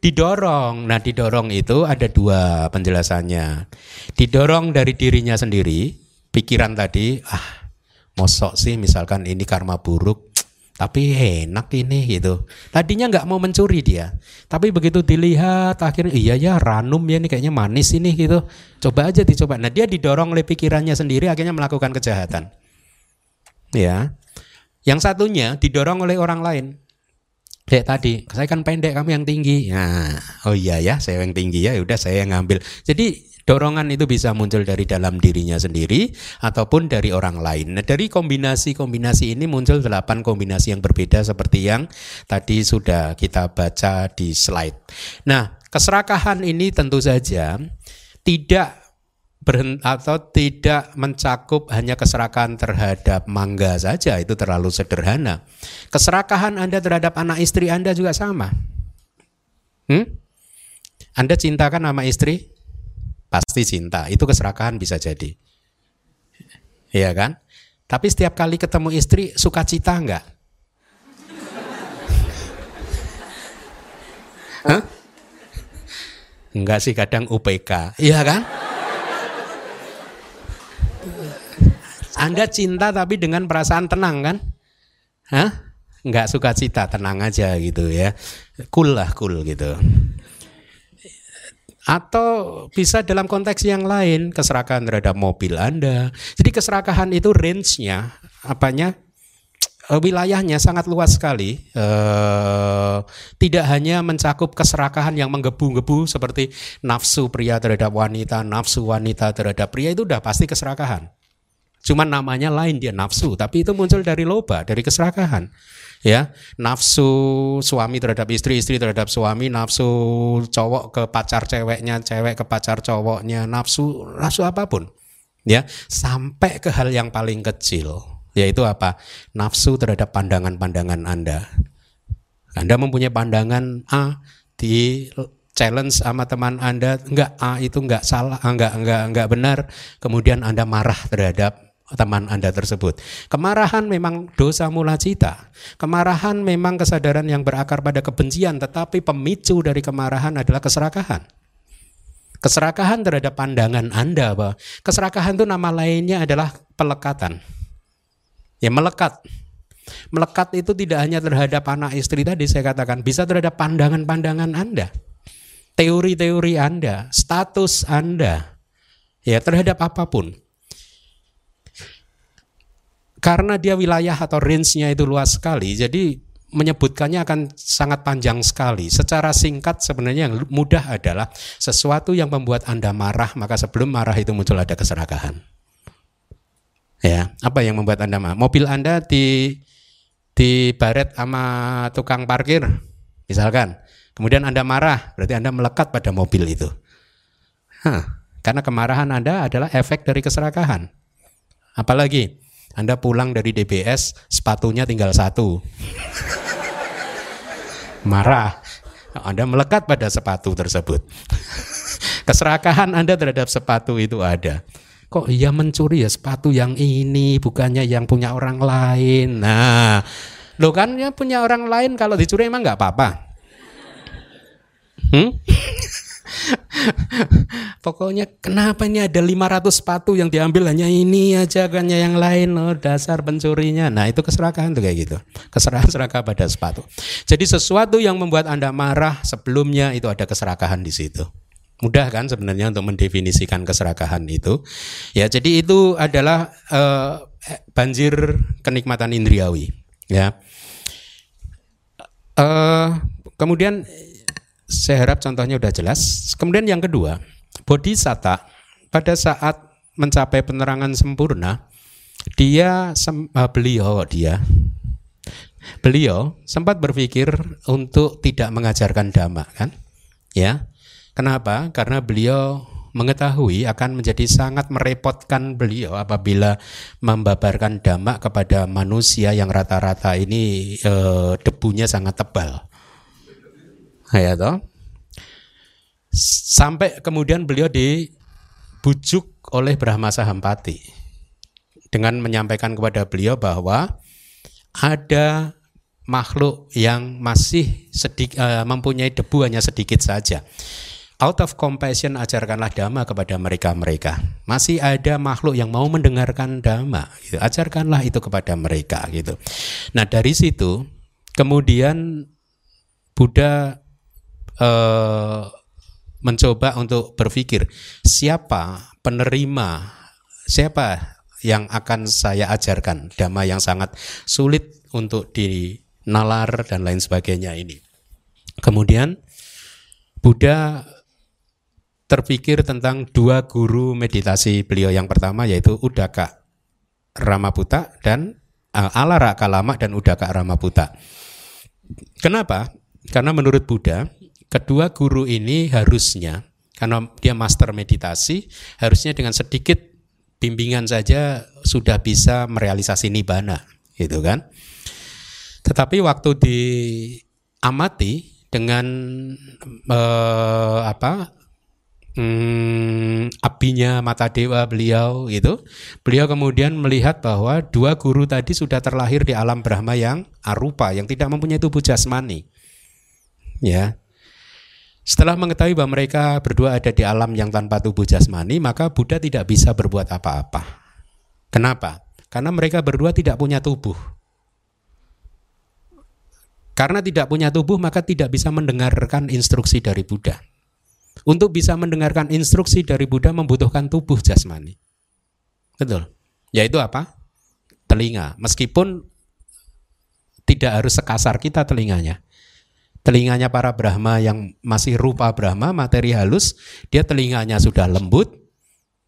didorong. Nah, didorong itu ada dua penjelasannya. Didorong dari dirinya sendiri, pikiran tadi, ah, mosok sih misalkan ini karma buruk, tapi enak ini gitu. Tadinya nggak mau mencuri dia, tapi begitu dilihat akhirnya iya ya ranum ya ini kayaknya manis ini gitu. Coba aja dicoba. Nah dia didorong oleh pikirannya sendiri akhirnya melakukan kejahatan. Ya, yang satunya didorong oleh orang lain. Kayak tadi, saya kan pendek, kamu yang tinggi. Nah, oh iya ya, saya yang tinggi ya, udah saya yang ngambil. Jadi dorongan itu bisa muncul dari dalam dirinya sendiri ataupun dari orang lain. Nah, dari kombinasi-kombinasi ini muncul delapan kombinasi yang berbeda seperti yang tadi sudah kita baca di slide. Nah, keserakahan ini tentu saja tidak berhenti atau tidak mencakup hanya keserakahan terhadap mangga saja itu terlalu sederhana. Keserakahan Anda terhadap anak istri Anda juga sama. Hmm? Anda cintakan sama istri? Pasti cinta. Itu keserakahan bisa jadi. Iya kan? Tapi setiap kali ketemu istri suka cita enggak? Hah? Enggak sih kadang UPK. Iya kan? Anda cinta tapi dengan perasaan tenang kan? Hah? Nggak suka cita, tenang aja gitu ya. Cool lah, cool gitu. Atau bisa dalam konteks yang lain, keserakahan terhadap mobil Anda. Jadi keserakahan itu range-nya, apanya, eh, wilayahnya sangat luas sekali. Eh, tidak hanya mencakup keserakahan yang menggebu-gebu seperti nafsu pria terhadap wanita, nafsu wanita terhadap pria itu udah pasti keserakahan. Cuman namanya lain dia nafsu, tapi itu muncul dari loba, dari keserakahan. Ya, nafsu suami terhadap istri, istri terhadap suami, nafsu cowok ke pacar ceweknya, cewek ke pacar cowoknya, nafsu nafsu apa pun. Ya, sampai ke hal yang paling kecil, yaitu apa? Nafsu terhadap pandangan-pandangan Anda. Anda mempunyai pandangan A di challenge sama teman Anda, enggak A itu enggak salah, enggak enggak enggak benar, kemudian Anda marah terhadap teman Anda tersebut. Kemarahan memang dosa mula cita. Kemarahan memang kesadaran yang berakar pada kebencian, tetapi pemicu dari kemarahan adalah keserakahan. Keserakahan terhadap pandangan Anda, bahwa keserakahan itu nama lainnya adalah pelekatan. Ya melekat. Melekat itu tidak hanya terhadap anak istri tadi saya katakan, bisa terhadap pandangan-pandangan Anda. Teori-teori Anda, status Anda. Ya, terhadap apa pun karena dia wilayah atau range-nya itu luas sekali, jadi menyebutkannya akan sangat panjang sekali. Secara singkat sebenarnya yang mudah adalah sesuatu yang membuat Anda marah, maka sebelum marah itu muncul ada keserakahan. Ya, apa yang membuat Anda marah? Mobil Anda di di baret sama tukang parkir, misalkan. Kemudian Anda marah, berarti Anda melekat pada mobil itu. Hah, karena kemarahan Anda adalah efek dari keserakahan. Apalagi anda pulang dari DBS, sepatunya tinggal satu. Marah. Anda melekat pada sepatu tersebut. Keserakahan Anda terhadap sepatu itu ada. Kok ia mencuri ya sepatu yang ini, bukannya yang punya orang lain. Nah, lo kan ya punya orang lain kalau dicuri emang nggak apa-apa. Hmm? Pokoknya kenapa ini ada 500 sepatu yang diambil hanya ini aja kan yang lain oh, dasar pencurinya. Nah, itu keserakahan tuh kayak gitu. Keserahan serakah pada sepatu. Jadi sesuatu yang membuat Anda marah sebelumnya itu ada keserakahan di situ. Mudah kan sebenarnya untuk mendefinisikan keserakahan itu. Ya, jadi itu adalah uh, banjir kenikmatan indriawi, ya. Uh, kemudian saya harap contohnya sudah jelas. Kemudian yang kedua, bodhisatta pada saat mencapai penerangan sempurna, dia uh, beliau dia beliau sempat berpikir untuk tidak mengajarkan dhamma kan? Ya. Kenapa? Karena beliau mengetahui akan menjadi sangat merepotkan beliau apabila membabarkan dhamma kepada manusia yang rata-rata ini e, debunya sangat tebal ya toh. Sampai kemudian beliau dibujuk oleh Brahma Sahampati dengan menyampaikan kepada beliau bahwa ada makhluk yang masih sedikit uh, mempunyai debu hanya sedikit saja. Out of compassion ajarkanlah dhamma kepada mereka-mereka. Masih ada makhluk yang mau mendengarkan dhamma, gitu. ajarkanlah itu kepada mereka gitu. Nah, dari situ kemudian Buddha eh, mencoba untuk berpikir siapa penerima, siapa yang akan saya ajarkan dhamma yang sangat sulit untuk di nalar dan lain sebagainya ini. Kemudian Buddha terpikir tentang dua guru meditasi beliau yang pertama yaitu Udaka Ramaputa dan uh, Alara Kalama dan Udaka Ramaputa. Kenapa? Karena menurut Buddha, kedua guru ini harusnya karena dia master meditasi, harusnya dengan sedikit bimbingan saja sudah bisa merealisasi nibbana, gitu kan? Tetapi waktu diamati dengan uh, apa hmm, apinya mata dewa beliau itu beliau kemudian melihat bahwa dua guru tadi sudah terlahir di alam Brahma yang arupa yang tidak mempunyai tubuh jasmani ya setelah mengetahui bahwa mereka berdua ada di alam yang tanpa tubuh jasmani maka Buddha tidak bisa berbuat apa-apa kenapa karena mereka berdua tidak punya tubuh karena tidak punya tubuh maka tidak bisa mendengarkan instruksi dari Buddha. Untuk bisa mendengarkan instruksi dari Buddha membutuhkan tubuh jasmani. Betul. Yaitu apa? Telinga. Meskipun tidak harus sekasar kita telinganya. Telinganya para Brahma yang masih rupa Brahma, materi halus, dia telinganya sudah lembut,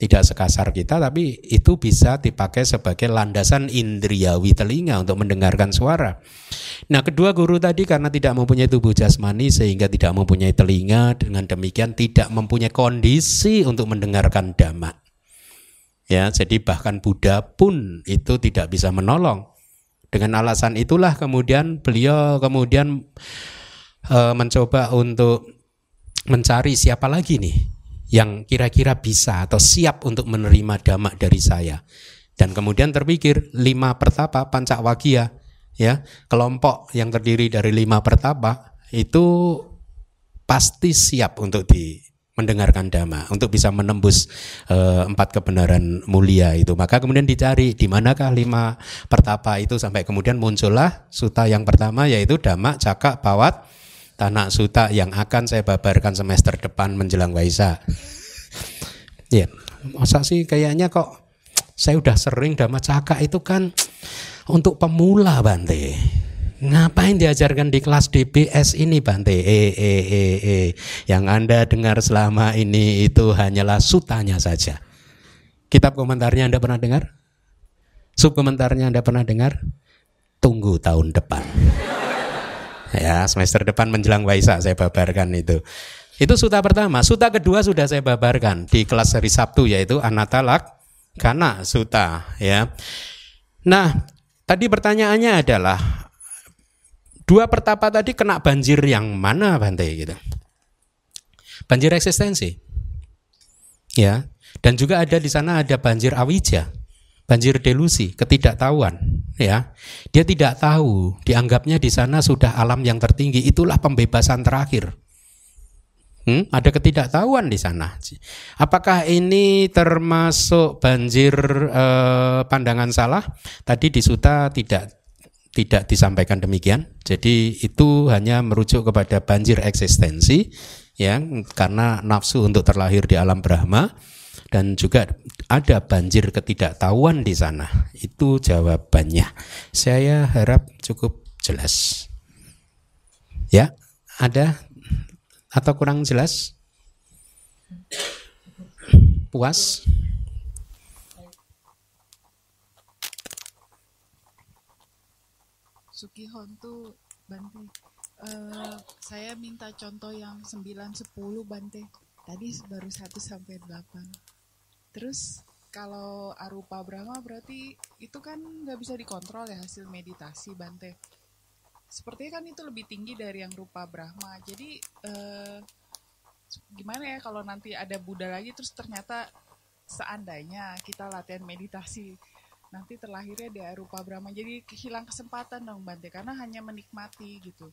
tidak sekasar kita tapi itu bisa dipakai sebagai landasan indriawi telinga untuk mendengarkan suara. Nah, kedua guru tadi karena tidak mempunyai tubuh jasmani sehingga tidak mempunyai telinga dengan demikian tidak mempunyai kondisi untuk mendengarkan dhamma. Ya, jadi bahkan Buddha pun itu tidak bisa menolong. Dengan alasan itulah kemudian beliau kemudian e, mencoba untuk mencari siapa lagi nih yang kira-kira bisa atau siap untuk menerima damak dari saya. Dan kemudian terpikir lima pertapa pancawagia ya kelompok yang terdiri dari lima pertapa itu pasti siap untuk di mendengarkan dhamma untuk bisa menembus e, empat kebenaran mulia itu maka kemudian dicari di manakah lima pertapa itu sampai kemudian muncullah suta yang pertama yaitu dhamma cakak pawat Tanah Suta yang akan saya babarkan semester depan menjelang Waisa. Ya, masa sih kayaknya kok saya udah sering Dhamma Caka itu kan untuk pemula Bante. Ngapain diajarkan di kelas DBS ini Bante? Eh, eh, eh, eh. Yang Anda dengar selama ini itu hanyalah sutanya saja. Kitab komentarnya Anda pernah dengar? Sub komentarnya Anda pernah dengar? Tunggu tahun depan. Ya, semester depan menjelang Waisak saya babarkan itu. Itu suta pertama. Suta kedua sudah saya babarkan di kelas hari Sabtu yaitu Anatalak karena suta ya. Nah, tadi pertanyaannya adalah dua pertapa tadi kena banjir yang mana Bante gitu. Banjir eksistensi. Ya. Dan juga ada di sana ada banjir awija banjir delusi, ketidaktahuan, ya. Dia tidak tahu, dianggapnya di sana sudah alam yang tertinggi, itulah pembebasan terakhir. Hmm, ada ketidaktahuan di sana. Apakah ini termasuk banjir eh, pandangan salah? Tadi di suta tidak tidak disampaikan demikian. Jadi itu hanya merujuk kepada banjir eksistensi ya karena nafsu untuk terlahir di alam Brahma dan juga ada banjir ketidaktahuan di sana. Itu jawabannya. Saya harap cukup jelas. Ya, ada atau kurang jelas? Puas? Sukihon tuh Bante. Uh, saya minta contoh yang 9 10 Bante. Tadi baru 1 sampai 8. Terus kalau arupa Brahma berarti itu kan nggak bisa dikontrol ya hasil meditasi Bante. Sepertinya kan itu lebih tinggi dari yang rupa Brahma. Jadi eh, gimana ya kalau nanti ada Buddha lagi terus ternyata seandainya kita latihan meditasi nanti terlahirnya di arupa Brahma jadi hilang kesempatan dong Bante karena hanya menikmati gitu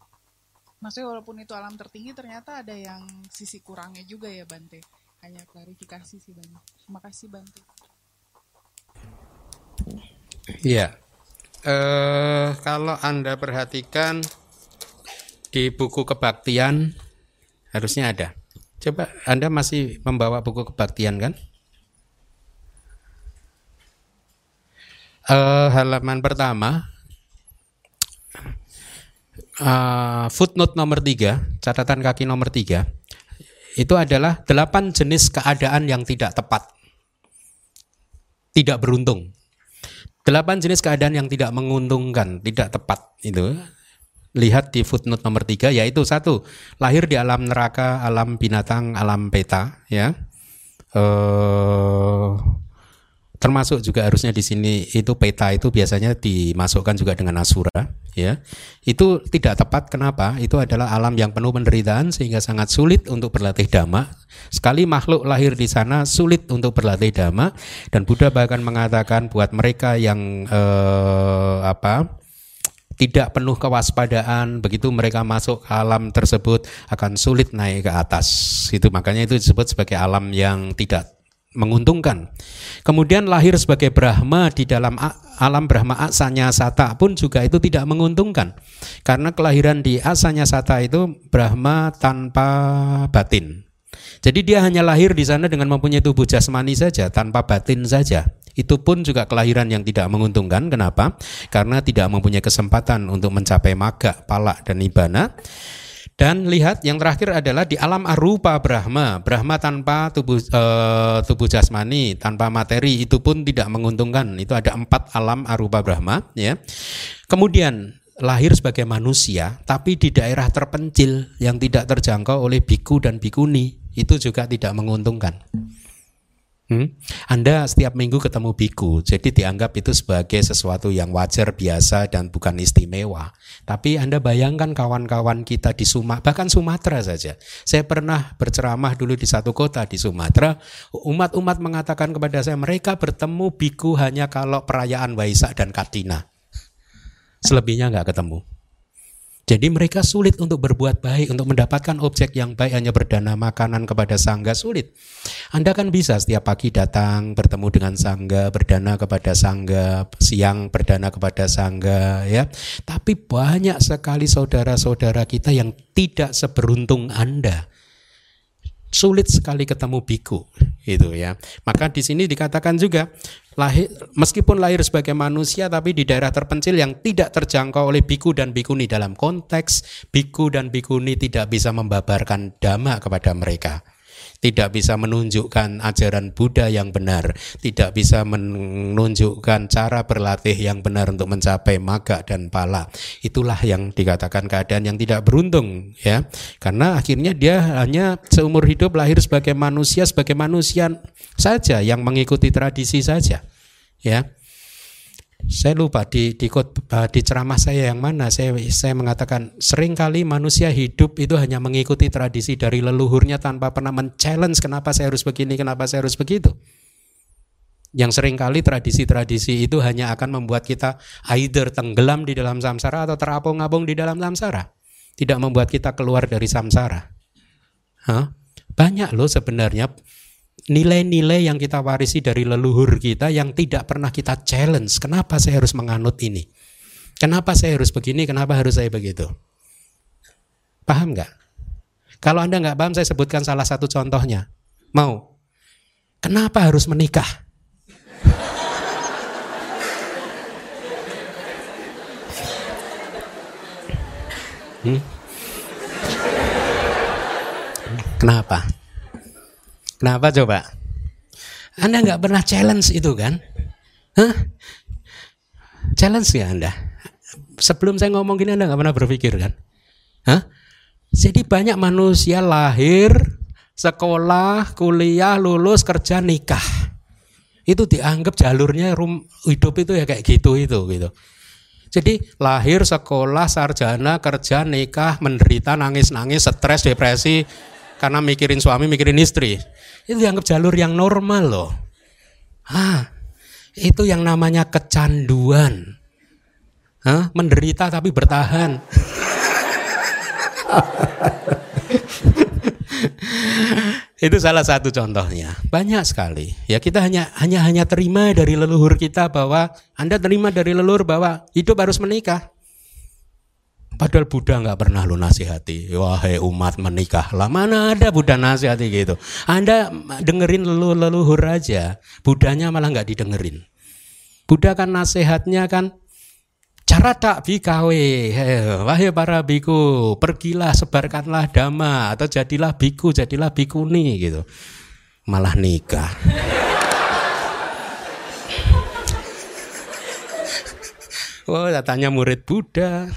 maksudnya walaupun itu alam tertinggi ternyata ada yang sisi kurangnya juga ya Bante hanya klarifikasi sih bang. Terima kasih bantu Iya, eh, kalau anda perhatikan di buku kebaktian harusnya ada. Coba anda masih membawa buku kebaktian kan? Eh, halaman pertama. Uh, footnote nomor tiga, catatan kaki nomor tiga, itu adalah delapan jenis keadaan yang tidak tepat, tidak beruntung. Delapan jenis keadaan yang tidak menguntungkan, tidak tepat itu. Lihat di footnote nomor tiga, yaitu satu, lahir di alam neraka, alam binatang, alam peta, ya. Uh, termasuk juga harusnya di sini itu peta itu biasanya dimasukkan juga dengan asura ya. Itu tidak tepat kenapa? Itu adalah alam yang penuh penderitaan sehingga sangat sulit untuk berlatih dhamma. Sekali makhluk lahir di sana sulit untuk berlatih dhamma. Dan Buddha bahkan mengatakan buat mereka yang eh, apa tidak penuh kewaspadaan begitu mereka masuk ke alam tersebut akan sulit naik ke atas. Itu makanya itu disebut sebagai alam yang tidak menguntungkan. Kemudian lahir sebagai Brahma di dalam alam Brahma asanya sata pun juga itu tidak menguntungkan. Karena kelahiran di asanya sata itu Brahma tanpa batin. Jadi dia hanya lahir di sana dengan mempunyai tubuh jasmani saja, tanpa batin saja. Itu pun juga kelahiran yang tidak menguntungkan. Kenapa? Karena tidak mempunyai kesempatan untuk mencapai maga, palak, dan ibana. Dan lihat yang terakhir adalah di alam arupa Brahma. Brahma tanpa tubuh e, tubuh jasmani, tanpa materi itu pun tidak menguntungkan. Itu ada empat alam arupa Brahma. Ya. Kemudian lahir sebagai manusia, tapi di daerah terpencil yang tidak terjangkau oleh biku dan bikuni itu juga tidak menguntungkan. Hmm? Anda setiap minggu ketemu biku, jadi dianggap itu sebagai sesuatu yang wajar, biasa, dan bukan istimewa. Tapi Anda bayangkan kawan-kawan kita di Sumatera, bahkan Sumatera saja. Saya pernah berceramah dulu di satu kota di Sumatera, umat-umat mengatakan kepada saya, mereka bertemu biku hanya kalau perayaan Waisak dan Katina. Selebihnya nggak ketemu. Jadi mereka sulit untuk berbuat baik, untuk mendapatkan objek yang baik hanya berdana makanan kepada sangga sulit. Anda kan bisa setiap pagi datang bertemu dengan sangga, berdana kepada sangga, siang berdana kepada sangga, ya. Tapi banyak sekali saudara-saudara kita yang tidak seberuntung Anda sulit sekali ketemu biku itu ya. Maka di sini dikatakan juga lahir meskipun lahir sebagai manusia tapi di daerah terpencil yang tidak terjangkau oleh biku dan bikuni. Dalam konteks biku dan bikuni tidak bisa membabarkan dhamma kepada mereka tidak bisa menunjukkan ajaran Buddha yang benar, tidak bisa menunjukkan cara berlatih yang benar untuk mencapai maga dan pala. Itulah yang dikatakan keadaan yang tidak beruntung ya. Karena akhirnya dia hanya seumur hidup lahir sebagai manusia, sebagai manusia saja yang mengikuti tradisi saja. Ya saya lupa di di, eh, di ceramah saya yang mana saya saya mengatakan sering kali manusia hidup itu hanya mengikuti tradisi dari leluhurnya tanpa pernah men-challenge kenapa saya harus begini, kenapa saya harus begitu. Yang sering kali tradisi-tradisi itu hanya akan membuat kita either tenggelam di dalam samsara atau terapung-apung di dalam samsara. Tidak membuat kita keluar dari samsara. Hah? Banyak loh sebenarnya nilai-nilai yang kita warisi dari leluhur kita yang tidak pernah kita challenge. Kenapa saya harus menganut ini? Kenapa saya harus begini? Kenapa harus saya begitu? Paham nggak? Kalau Anda nggak paham, saya sebutkan salah satu contohnya. Mau? Kenapa harus menikah? Hmm? Kenapa? Kenapa coba? Anda nggak pernah challenge itu kan? Hah? Challenge ya Anda? Sebelum saya ngomong gini Anda nggak pernah berpikir kan? Hah? Jadi banyak manusia lahir, sekolah, kuliah, lulus, kerja, nikah. Itu dianggap jalurnya rum, hidup itu ya kayak gitu itu gitu. Jadi lahir, sekolah, sarjana, kerja, nikah, menderita, nangis-nangis, stres, depresi, karena mikirin suami, mikirin istri. Itu dianggap jalur yang normal loh. Ah, itu yang namanya kecanduan. Hah? Menderita tapi bertahan. itu salah satu contohnya. Banyak sekali. Ya kita hanya hanya hanya terima dari leluhur kita bahwa Anda terima dari leluhur bahwa hidup harus menikah. Padahal Buddha nggak pernah lu nasihati. Wahai umat menikah lah. Mana ada Buddha nasihati gitu. Anda dengerin lelu leluhur aja. Buddhanya malah nggak didengerin. Buddha kan nasihatnya kan Cara tak bikawe, wahai para biku, pergilah sebarkanlah dhamma atau jadilah biku, jadilah bikuni gitu. Malah nikah. Oh, tanya murid Buddha.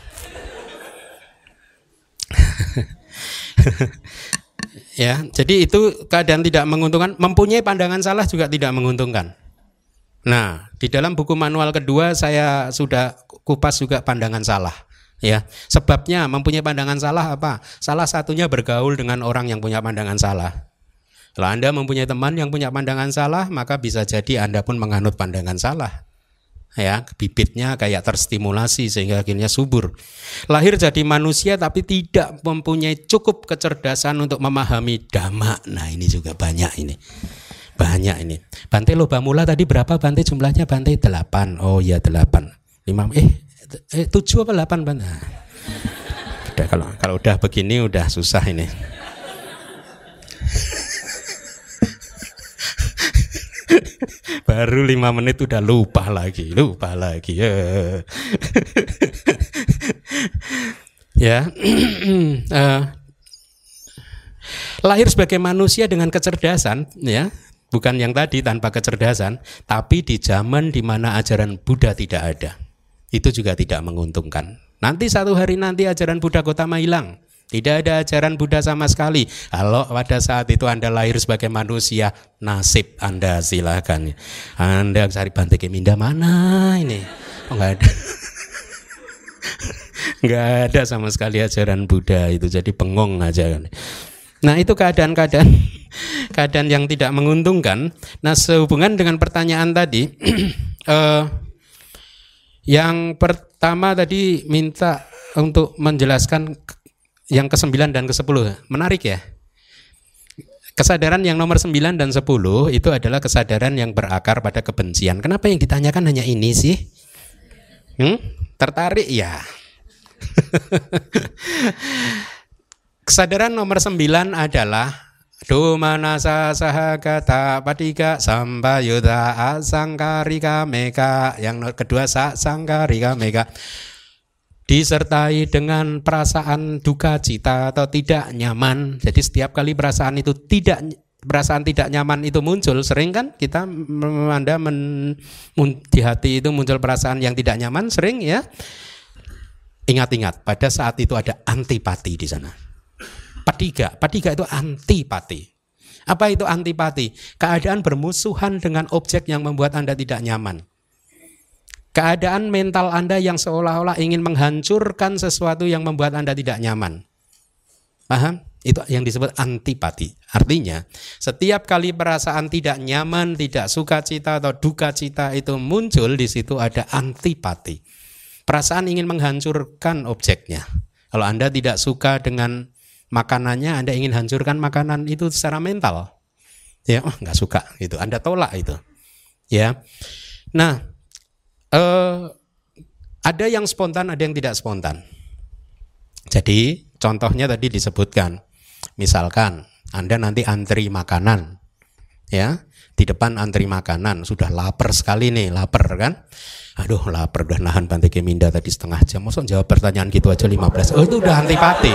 ya, jadi itu keadaan tidak menguntungkan. Mempunyai pandangan salah juga tidak menguntungkan. Nah, di dalam buku manual kedua saya sudah kupas juga pandangan salah. Ya, sebabnya mempunyai pandangan salah apa? Salah satunya bergaul dengan orang yang punya pandangan salah. Kalau Anda mempunyai teman yang punya pandangan salah, maka bisa jadi Anda pun menganut pandangan salah. Ya, bibitnya kayak terstimulasi sehingga akhirnya subur. Lahir jadi manusia tapi tidak mempunyai cukup kecerdasan untuk memahami dhamma. Nah, ini juga banyak ini. Banyak ini. Bante loba mula tadi berapa Bante jumlahnya? Bante delapan. Oh iya delapan. Lima, eh, eh tujuh apa delapan Bante? Nah, udah kalau kalau udah begini udah susah ini. Baru lima menit udah lupa lagi, lupa lagi. Ya, ya. uh, lahir sebagai manusia dengan kecerdasan, ya bukan yang tadi tanpa kecerdasan, tapi di zaman di mana ajaran Buddha tidak ada. Itu juga tidak menguntungkan. Nanti satu hari nanti ajaran Buddha Gotama hilang. Tidak ada ajaran Buddha sama sekali. Kalau pada saat itu Anda lahir sebagai manusia, nasib Anda silakan. Anda cari Bante Keminda mana ini? Oh, enggak ada. Enggak ada sama sekali ajaran Buddha itu. Jadi bengong aja. Nah, itu keadaan-keadaan keadaan yang tidak menguntungkan. Nah, sehubungan dengan pertanyaan tadi, eh, yang pertama tadi minta untuk menjelaskan yang ke-9 dan ke-10. Menarik ya? Kesadaran yang nomor 9 dan 10 itu adalah kesadaran yang berakar pada kebencian. Kenapa yang ditanyakan hanya ini sih? Hmm? Tertarik ya? Kesadaran nomor sembilan adalah Dumanasa sahagata patiga sambayuda asangkarika meka Yang kedua sangkarika meka Disertai dengan perasaan duka cita atau tidak nyaman Jadi setiap kali perasaan itu tidak perasaan tidak nyaman itu muncul sering kan kita anda men, di hati itu muncul perasaan yang tidak nyaman sering ya ingat-ingat pada saat itu ada antipati di sana Patiga. Patiga itu antipati. Apa itu antipati? Keadaan bermusuhan dengan objek yang membuat Anda tidak nyaman. Keadaan mental Anda yang seolah-olah ingin menghancurkan sesuatu yang membuat Anda tidak nyaman. Paham? Itu yang disebut antipati. Artinya, setiap kali perasaan tidak nyaman, tidak suka cita atau duka cita itu muncul, di situ ada antipati. Perasaan ingin menghancurkan objeknya. Kalau Anda tidak suka dengan makanannya Anda ingin hancurkan makanan itu secara mental. Ya, oh, nggak suka itu. Anda tolak itu. Ya. Nah, eh, ada yang spontan, ada yang tidak spontan. Jadi, contohnya tadi disebutkan. Misalkan Anda nanti antri makanan. Ya, di depan antri makanan sudah lapar sekali nih, lapar kan? Aduh, lapar udah nahan Bante Keminda tadi setengah jam. Masa jawab pertanyaan gitu aja 15. Oh, itu udah antipati.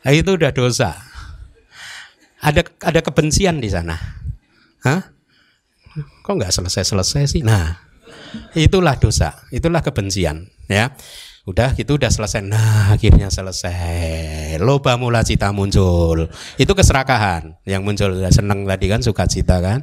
Nah, itu udah dosa. Ada ada kebencian di sana. Hah? Kok nggak selesai-selesai sih? Nah, itulah dosa, itulah kebencian, ya. Udah gitu udah selesai. Nah, akhirnya selesai. Loba mula cita muncul. Itu keserakahan yang muncul. Udah seneng tadi kan suka cita kan.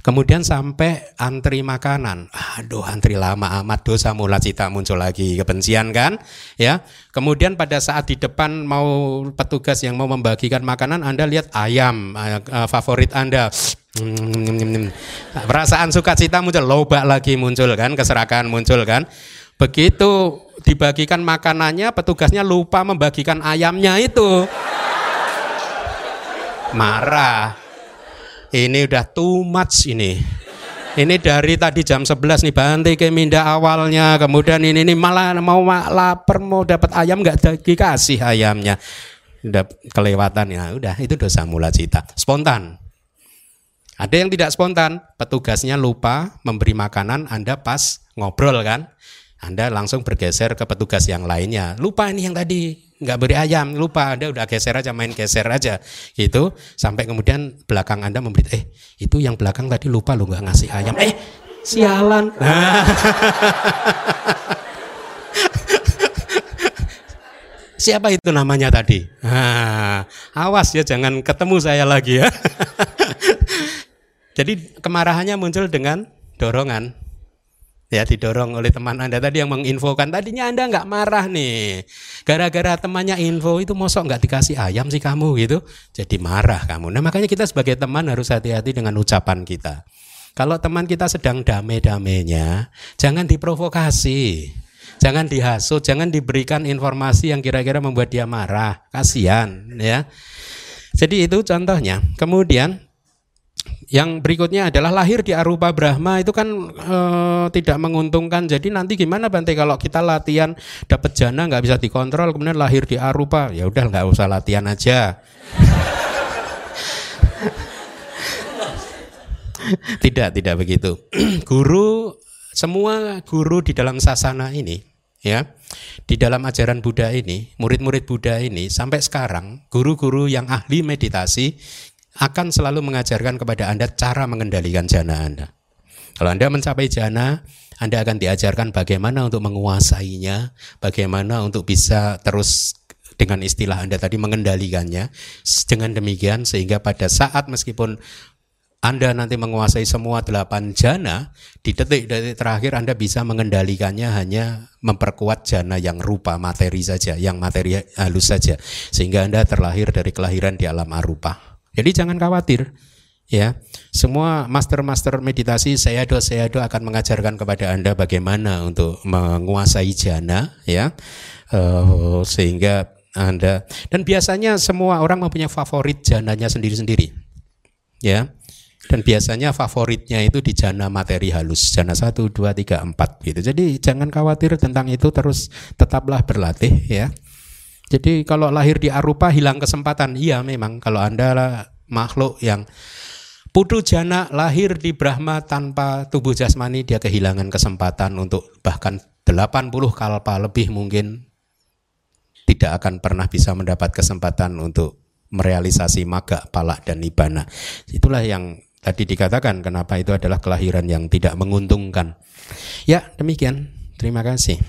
Kemudian sampai antri makanan. Aduh, antri lama amat dosa mula cita muncul lagi. Kebencian kan? Ya. Kemudian pada saat di depan mau petugas yang mau membagikan makanan, Anda lihat ayam uh, favorit Anda. Perasaan sukacita muncul, loba lagi muncul kan, keserakahan muncul kan. Begitu dibagikan makanannya, petugasnya lupa membagikan ayamnya itu. Marah. Ini udah too much ini. Ini dari tadi jam 11 nih Bante ke Minda awalnya, kemudian ini, ini malah mau lapar mau dapat ayam nggak dikasih ayamnya. Udah kelewatan ya, udah itu dosa mula cita. Spontan. Ada yang tidak spontan, petugasnya lupa memberi makanan Anda pas ngobrol kan. Anda langsung bergeser ke petugas yang lainnya. Lupa ini yang tadi nggak beri ayam, lupa Anda udah geser aja main geser aja gitu sampai kemudian belakang Anda memberi eh itu yang belakang tadi lupa lo nggak ngasih ayam. Eh sialan. Siapa itu namanya tadi? Nah, awas ya jangan ketemu saya lagi ya. Jadi kemarahannya muncul dengan dorongan. Ya didorong oleh teman Anda tadi yang menginfokan. Tadinya Anda nggak marah nih. Gara-gara temannya info itu mosok nggak dikasih ayam sih kamu gitu. Jadi marah kamu. Nah makanya kita sebagai teman harus hati-hati dengan ucapan kita. Kalau teman kita sedang damai-damainya, jangan diprovokasi. Jangan dihasut, jangan diberikan informasi yang kira-kira membuat dia marah. Kasihan ya. Jadi itu contohnya. Kemudian yang berikutnya adalah lahir di Arupa Brahma itu kan e, tidak menguntungkan. Jadi nanti gimana Bante kalau kita latihan dapat jana nggak bisa dikontrol kemudian lahir di Arupa ya udah nggak usah latihan aja. tidak tidak begitu. guru semua guru di dalam sasana ini ya di dalam ajaran Buddha ini murid-murid Buddha ini sampai sekarang guru-guru yang ahli meditasi akan selalu mengajarkan kepada Anda cara mengendalikan jana Anda. Kalau Anda mencapai jana, Anda akan diajarkan bagaimana untuk menguasainya, bagaimana untuk bisa terus dengan istilah Anda tadi mengendalikannya. Dengan demikian sehingga pada saat meskipun anda nanti menguasai semua delapan jana, di detik-detik terakhir Anda bisa mengendalikannya hanya memperkuat jana yang rupa materi saja, yang materi halus saja. Sehingga Anda terlahir dari kelahiran di alam arupa. Jadi jangan khawatir ya. Semua master-master meditasi saya do saya do akan mengajarkan kepada Anda bagaimana untuk menguasai jana ya. Uh, sehingga Anda dan biasanya semua orang mempunyai favorit jananya sendiri-sendiri. Ya. Dan biasanya favoritnya itu di jana materi halus, jana 1 2 3 4 gitu. Jadi jangan khawatir tentang itu terus tetaplah berlatih ya. Jadi kalau lahir di arupa hilang kesempatan. Iya memang kalau Anda makhluk yang putu jana lahir di Brahma tanpa tubuh jasmani dia kehilangan kesempatan untuk bahkan 80 kalpa lebih mungkin tidak akan pernah bisa mendapat kesempatan untuk merealisasi maga, palak dan nibana. Itulah yang tadi dikatakan kenapa itu adalah kelahiran yang tidak menguntungkan. Ya, demikian. Terima kasih.